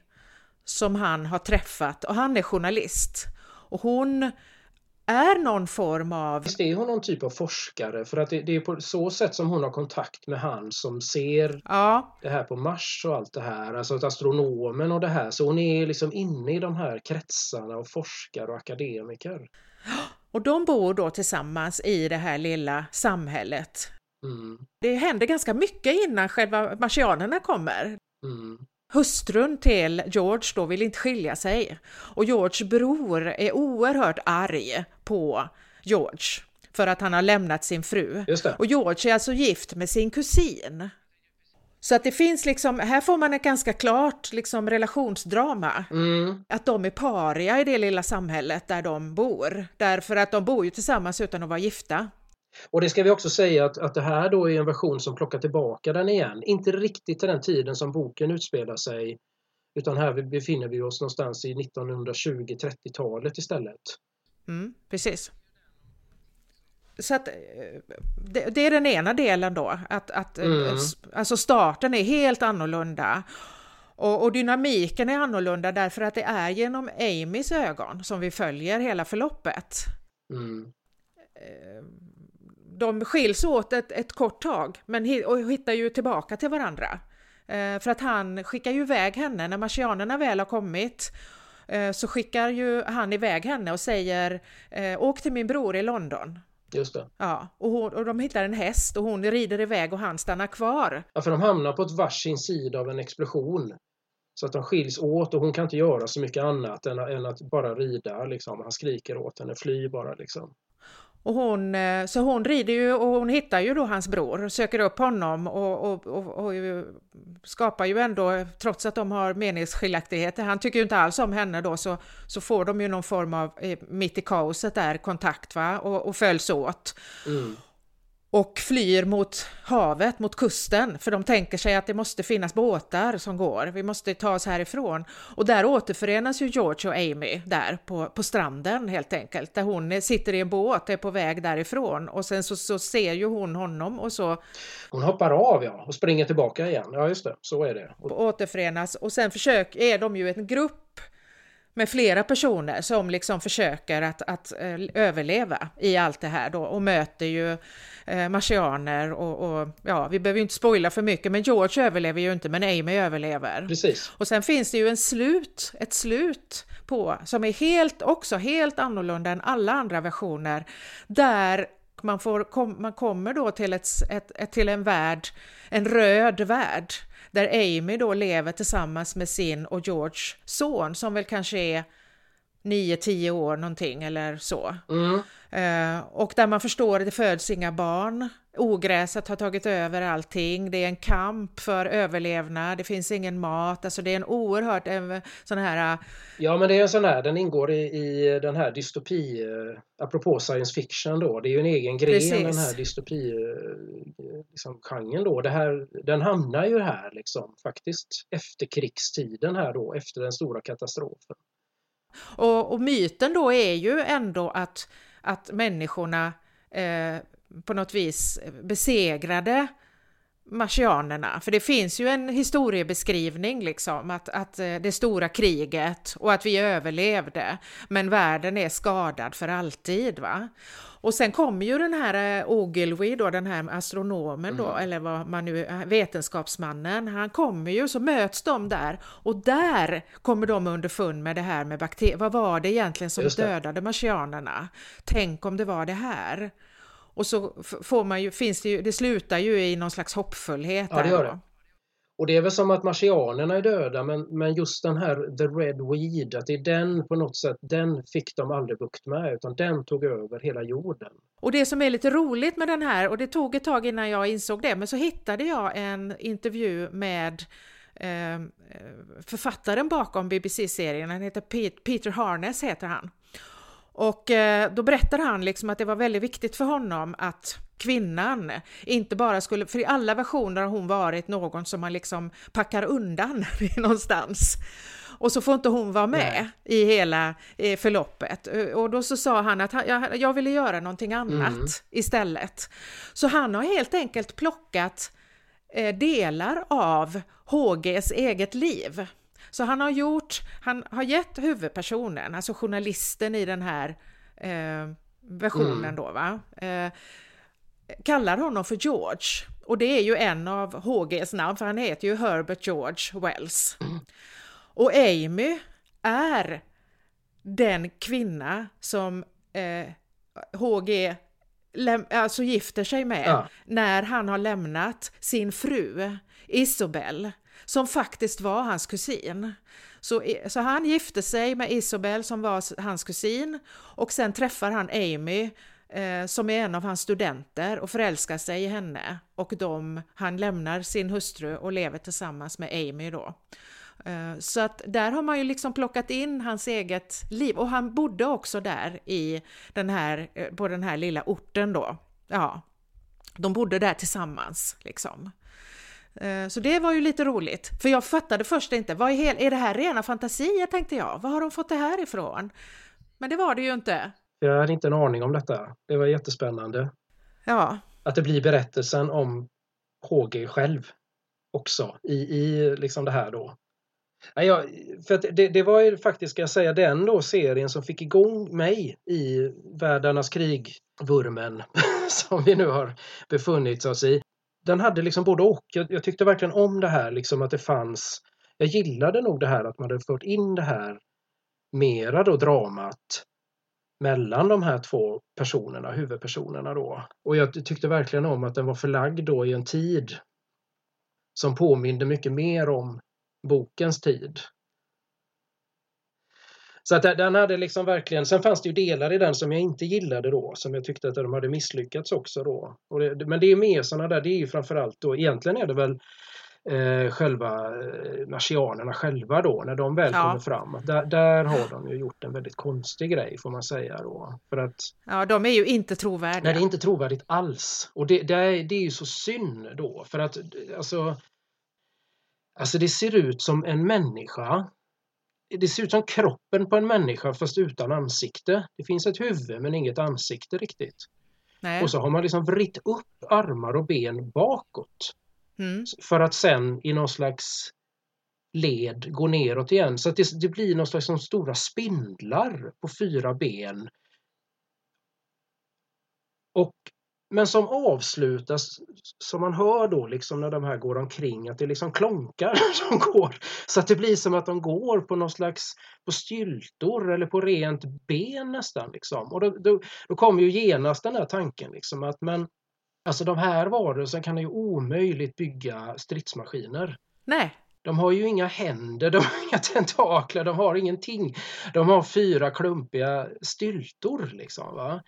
som han har träffat och han är journalist. Och hon är någon form av... Visst är hon någon typ av forskare? För att det, det, är på så sätt som hon har kontakt med han som ser ja. det här på Mars och allt det här. Alltså astronomen och det här. Så hon är liksom inne i de här kretsarna och forskar och akademiker. Och de bor då tillsammans i det här lilla samhället. Mm. Det händer ganska mycket innan själva marsianerna kommer. Mm. Hustrun till George då vill inte skilja sig och George bror är oerhört arg på George för att han har lämnat sin fru. Och George är alltså gift med sin kusin. Så att det finns liksom, här får man ett ganska klart liksom relationsdrama. Mm. Att de är paria i det lilla samhället där de bor. Därför att de bor ju tillsammans utan att vara gifta. Och det ska vi också säga att, att det här då är en version som plockar tillbaka den igen. Inte riktigt till den tiden som boken utspelar sig. Utan här befinner vi oss någonstans i 1920-30-talet istället. Mm, precis. Så att det, det, är den ena delen då, att, att mm. alltså starten är helt annorlunda. Och, och, dynamiken är annorlunda därför att det är genom Amys ögon som vi följer hela förloppet. Mm de skiljs åt ett, ett kort tag men och hittar ju tillbaka till varandra. Eh, för att han skickar ju iväg henne när marsianerna väl har kommit eh, så skickar ju han iväg henne och säger eh, åk till min bror i London. Just det. Ja, och, hon, och de hittar en häst och hon rider iväg och han stannar kvar. Ja, för de hamnar på ett varsin sida av en explosion. Så att de skiljs åt och hon kan inte göra så mycket annat än, än att bara rida. Liksom. Han skriker åt henne, fly bara liksom. Och hon, eh, så hon rider ju och hon hittar ju då hans bror och söker upp honom och, och, och, och skapar ju ändå, trots att de har meningsskiljaktigheter, han tycker ju inte alls om henne då, så, så får de ju någon form av, eh, mitt i kaoset där, kontakt va, och, och följs åt. Mm och flyr mot havet, mot kusten, för de tänker sig att det måste finnas båtar som går, vi måste ta oss härifrån. Och där återförenas ju George och Amy där på, på stranden helt enkelt, där hon sitter i en båt, är på väg därifrån. Och sen så, så ser ju hon honom och så... Hon hoppar av ja, och springer tillbaka igen, ja just det, så är det. Och återförenas. Och sen försök, är de ju en grupp med flera personer som liksom försöker att, att uh, överleva i allt det här då och möter ju eh, marsianer och, och, ja, vi behöver ju inte spoila för mycket, men George överlever ju inte, men Amy överlever. Precis. Och sen finns det ju en slut, ett slut på, som är helt, också helt annorlunda än alla andra versioner, där man, får, kom, man kommer då till, ett, ett, ett, till en värld, en röd värld, där Amy då lever tillsammans med sin och George son som väl kanske är 9-10 år någonting eller så. Mm. Eh, och där man förstår att det föds inga barn. Ogräset har tagit över allting. Det är en kamp för överlevnad. Det finns ingen mat. Alltså det är en oerhört en, sån här... Eh, ja, men det är en sån här. Den ingår i, i den här dystopi, eh, apropå science fiction då. Det är ju en egen gren Precis. den här dystopi liksom, genren då. Det här, den hamnar ju här liksom faktiskt efter krigstiden här då, efter den stora katastrofen. Och, och myten då är ju ändå att att människorna eh, på något vis besegrade marsianerna. För det finns ju en historiebeskrivning liksom att, att eh, det stora kriget och att vi överlevde men världen är skadad för alltid. va. Och sen kommer ju den här eh, Ogilvy då, den här astronomen då, mm. eller vad man nu, eh, vetenskapsmannen, han kommer ju så möts de där och där kommer de underfund med det här med bakterier. Vad var det egentligen som dödade marsianerna? Tänk om det var det här? Och så får man ju, finns det ju, det slutar ju i någon slags hoppfullhet. Ja, det gör det. Och det är väl som att marsianerna är döda men, men just den här The Red Weed, att det är den på något sätt, den fick de aldrig bukt med utan den tog över hela jorden. Och det som är lite roligt med den här, och det tog ett tag innan jag insåg det, men så hittade jag en intervju med eh, författaren bakom BBC-serien, han heter Peter Harness heter han. Och eh, då berättar han liksom att det var väldigt viktigt för honom att kvinnan inte bara skulle, för i alla versioner har hon varit någon som man liksom packar undan *laughs* någonstans. Och så får inte hon vara med Nej. i hela förloppet. Och då så sa han att han, jag, jag ville göra någonting annat mm. istället. Så han har helt enkelt plockat eh, delar av HGs eget liv. Så han har gjort, han har gett huvudpersonen, alltså journalisten i den här eh, versionen mm. då va, eh, kallar honom för George. Och det är ju en av HGs namn, för han heter ju Herbert George Wells. Mm. Och Amy är den kvinna som eh, HG alltså gifter sig med ja. när han har lämnat sin fru Isobel som faktiskt var hans kusin. Så, så han gifte sig med Isobel som var hans kusin och sen träffar han Amy eh, som är en av hans studenter och förälskar sig i henne och de, han lämnar sin hustru och lever tillsammans med Amy då. Eh, så att där har man ju liksom plockat in hans eget liv och han bodde också där i den här, eh, på den här lilla orten då. Ja, de bodde där tillsammans liksom. Eh, så det var ju lite roligt, för jag fattade först inte, vad är, är det här rena fantasier tänkte jag, var har de fått det här ifrån? Men det var det ju inte. Jag hade inte en aning om detta, det var jättespännande. Ja. Att det blir berättelsen om HG själv också i, i liksom det här då. Ja, för det, det, var ju faktiskt, ska jag säga, den då serien som fick igång mig i Världarnas krig-vurmen *laughs* som vi nu har befunnit oss i. Den hade liksom både och. Jag, jag, tyckte verkligen om det här, liksom att det fanns... Jag gillade nog det här att man hade fört in det här mera då dramat mellan de här två personerna, huvudpersonerna då. Och jag tyckte verkligen om att den var förlagd då i en tid som påminde mycket mer om bokens tid. Så att den hade liksom verkligen, sen fanns det ju delar i den som jag inte gillade då, som jag tyckte att de hade misslyckats också då. Det, men det är mer sådana där, det är ju framförallt då, egentligen är det väl eh, själva eh, marsianerna själva då, när de väl ja. kommer fram. Där, där har de ju gjort en väldigt konstig grej får man säga då. För att, ja, de är ju inte trovärdiga. Nej, det är inte trovärdigt alls. Och det, det, är, det är ju så synd då, för att alltså Alltså det ser ut som en människa. Det ser ut som kroppen på en människa fast utan ansikte. Det finns ett huvud men inget ansikte riktigt. Nej. Och så har man liksom vritt upp armar och ben bakåt. Mm. För att sen i någon slags led gå neråt igen. Så att det, det blir någon slags som stora spindlar på fyra ben. Och men som avslutas, som man hör då liksom när de här går omkring, att det liksom klonkar *laughs* som går. Så att det blir som att de går på någon slags på styltor eller på rent ben nästan. Liksom. Och då, då, då kommer ju genast den här tanken liksom att men alltså de här varelserna kan ju omöjligt bygga stridsmaskiner. Nej. De har ju inga händer, *laughs* de har inga tentakler, de har ingenting. De har fyra klumpiga styltor liksom. Va?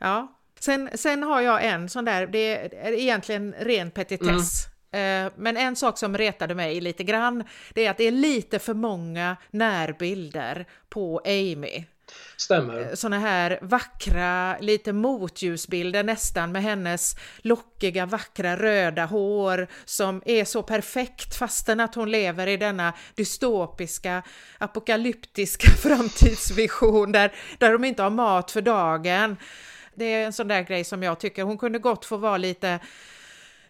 Ja, Sen, sen har jag en sån där, det är egentligen ren petitess. Mm. Eh, men en sak som retade mig lite grann, det är att det är lite för många närbilder på Amy. Stämmer. Eh, Såna här vackra, lite motljusbilder nästan med hennes lockiga, vackra röda hår som är så perfekt fastän att hon lever i denna dystopiska, apokalyptiska *laughs* framtidsvision där, där de inte har mat för dagen det är en sån där grej som jag tycker hon kunde gott få vara lite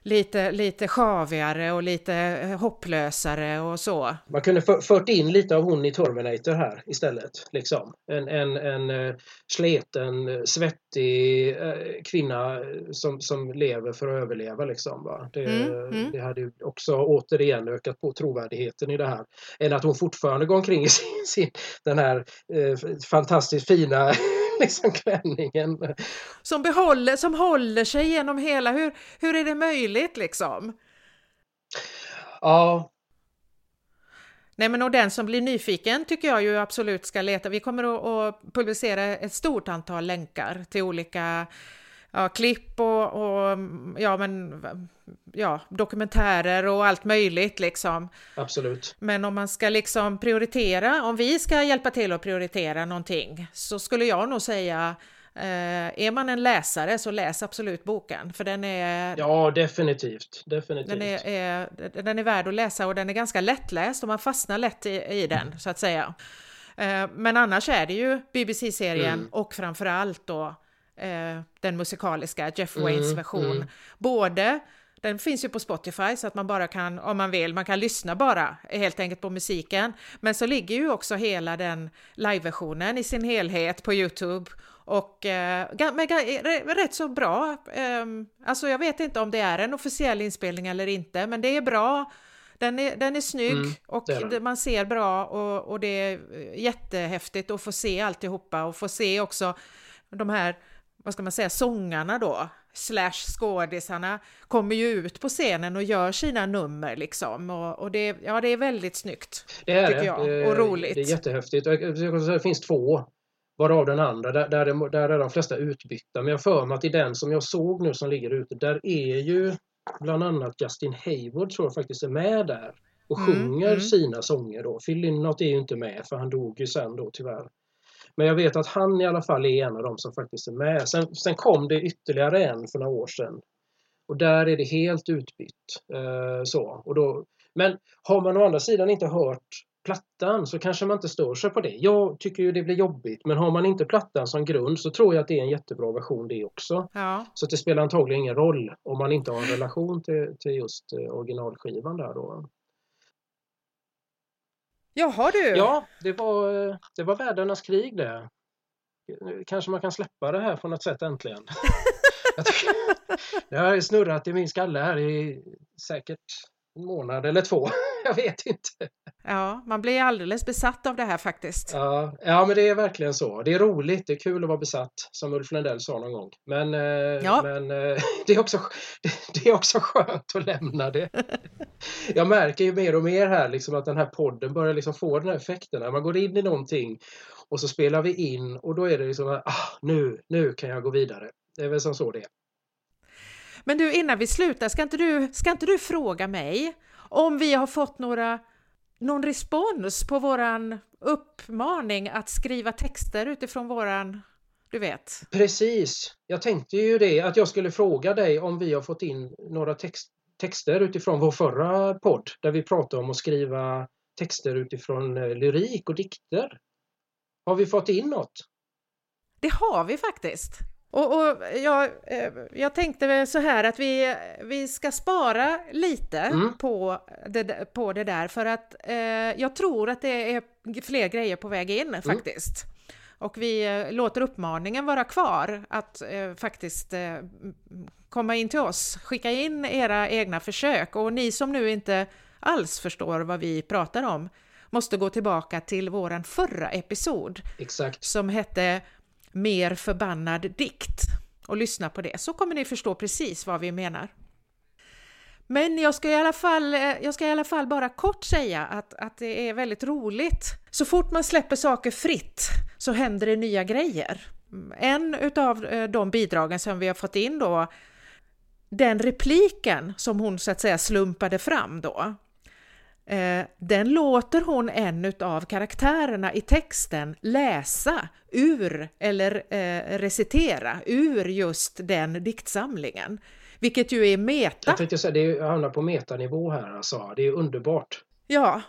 lite, lite sjavigare och lite eh, hopplösare och så. Man kunde för, fört in lite av hon i Terminator här istället. Liksom. En, en, en uh, sleten, svettig uh, kvinna som, som lever för att överleva. Liksom, va? Det, mm, mm. det hade också återigen ökat på trovärdigheten i det här. Än att hon fortfarande går omkring i sin, sin den här uh, fantastiskt fina *laughs* *laughs* liksom klänningen. Som, behåller, som håller sig genom hela, hur, hur är det möjligt liksom? Ja. Nej men och den som blir nyfiken tycker jag ju absolut ska leta. Vi kommer att, att publicera ett stort antal länkar till olika ja, klipp och, och, ja, men, ja, dokumentärer och allt möjligt liksom. Absolut. Men om man ska liksom prioritera, om vi ska hjälpa till att prioritera någonting så skulle jag nog säga Eh, är man en läsare så läs absolut boken för den är... Ja, definitivt. definitivt. Den, är, är, den är värd att läsa och den är ganska lättläst och man fastnar lätt i, i den så att säga. Eh, men annars är det ju BBC-serien mm. och framförallt då eh, den musikaliska Jeff Waynes mm, version. Mm. Både den finns ju på Spotify så att man bara kan, om man vill, man kan lyssna bara helt enkelt på musiken. Men så ligger ju också hela den liveversionen i sin helhet på Youtube och eh, med, rätt så bra. Eh, alltså jag vet inte om det är en officiell inspelning eller inte, men det är bra. Den är, den är snygg mm, och det man ser bra och, och det är jättehäftigt att få se alltihopa och få se också de här, vad ska man säga, sångarna då, slash skådisarna kommer ju ut på scenen och gör sina nummer liksom och, och det, ja, det är väldigt snyggt. Det är det. Jag, och roligt. Det är jättehäftigt. Det finns två Varav den andra, där, där, är, där är de flesta utbytta. Men jag för mig att i den som jag såg nu som ligger ute, där är ju bland annat Justin Hayward tror jag faktiskt är med där och mm, sjunger mm. sina sånger då. Phil Lynott är ju inte med för han dog ju sen då tyvärr. Men jag vet att han i alla fall är en av dem som faktiskt är med. Sen, sen kom det ytterligare en för några år sedan. Och där är det helt utbytt. Eh, så. Och då, men har man å andra sidan inte hört plattan så kanske man inte stör sig på det. Jag tycker ju det blir jobbigt men har man inte plattan som grund så tror jag att det är en jättebra version det också. Ja. Så det spelar antagligen ingen roll om man inte har en relation till, till just eh, originalskivan där då. Jaha du! Ja, det var, det var världarnas krig det. Kanske man kan släppa det här på något sätt äntligen. *laughs* det har snurrat i min skalle här i säkert en månad eller två. *laughs* Jag vet inte. Ja, man blir alldeles besatt av det här faktiskt. Ja, ja, men det är verkligen så. Det är roligt, det är kul att vara besatt, som Ulf Lundell sa någon gång. Men, eh, ja. men eh, *laughs* det, är också, *laughs* det är också skönt att lämna det. Jag märker ju mer och mer här liksom att den här podden börjar liksom få den här effekten. När man går in i någonting och så spelar vi in och då är det liksom att ah, nu, nu kan jag gå vidare. Det är väl som så det är. Men du, innan vi slutar, ska inte du, ska inte du fråga mig om vi har fått några, någon respons på våran uppmaning att skriva texter utifrån våran, du vet? Precis. Jag tänkte ju det, att jag skulle fråga dig om vi har fått in några text, texter utifrån vår förra podd där vi pratade om att skriva texter utifrån eh, lyrik och dikter. Har vi fått in något? Det har vi faktiskt. Och, och jag, eh, jag tänkte så här att vi, vi ska spara lite mm. på, det, på det där för att eh, jag tror att det är fler grejer på väg in mm. faktiskt. Och vi eh, låter uppmaningen vara kvar att eh, faktiskt eh, komma in till oss, skicka in era egna försök och ni som nu inte alls förstår vad vi pratar om måste gå tillbaka till våran förra episod Exakt. som hette mer förbannad dikt och lyssna på det så kommer ni förstå precis vad vi menar. Men jag ska i alla fall, eh, jag ska i alla fall bara kort säga att, att det är väldigt roligt. Så fort man släpper saker fritt så händer det nya grejer. En utav eh, de bidragen som vi har fått in då, den repliken som hon så att säga slumpade fram då, eh, den låter hon en av karaktärerna i texten läsa ur eller eh, recitera ur just den diktsamlingen. Vilket ju är meta. Jag tänkte säga, det hamnar på metanivå här alltså. Det är underbart. Ja,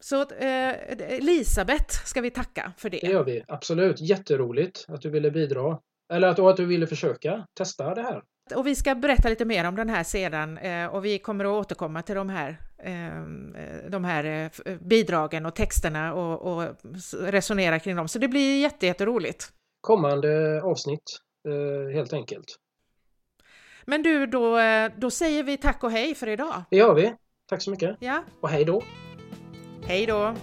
så eh, Elisabeth ska vi tacka för det. Det gör vi, absolut. Jätteroligt att du ville bidra. Eller att, att du ville försöka testa det här. Och vi ska berätta lite mer om den här sedan eh, och vi kommer att återkomma till de här, eh, de här eh, bidragen och texterna och, och resonera kring dem. Så det blir jätteroligt. Kommande avsnitt helt enkelt. Men du, då, då säger vi tack och hej för idag. Det gör vi. Tack så mycket. Ja. Och hej då. Hej då.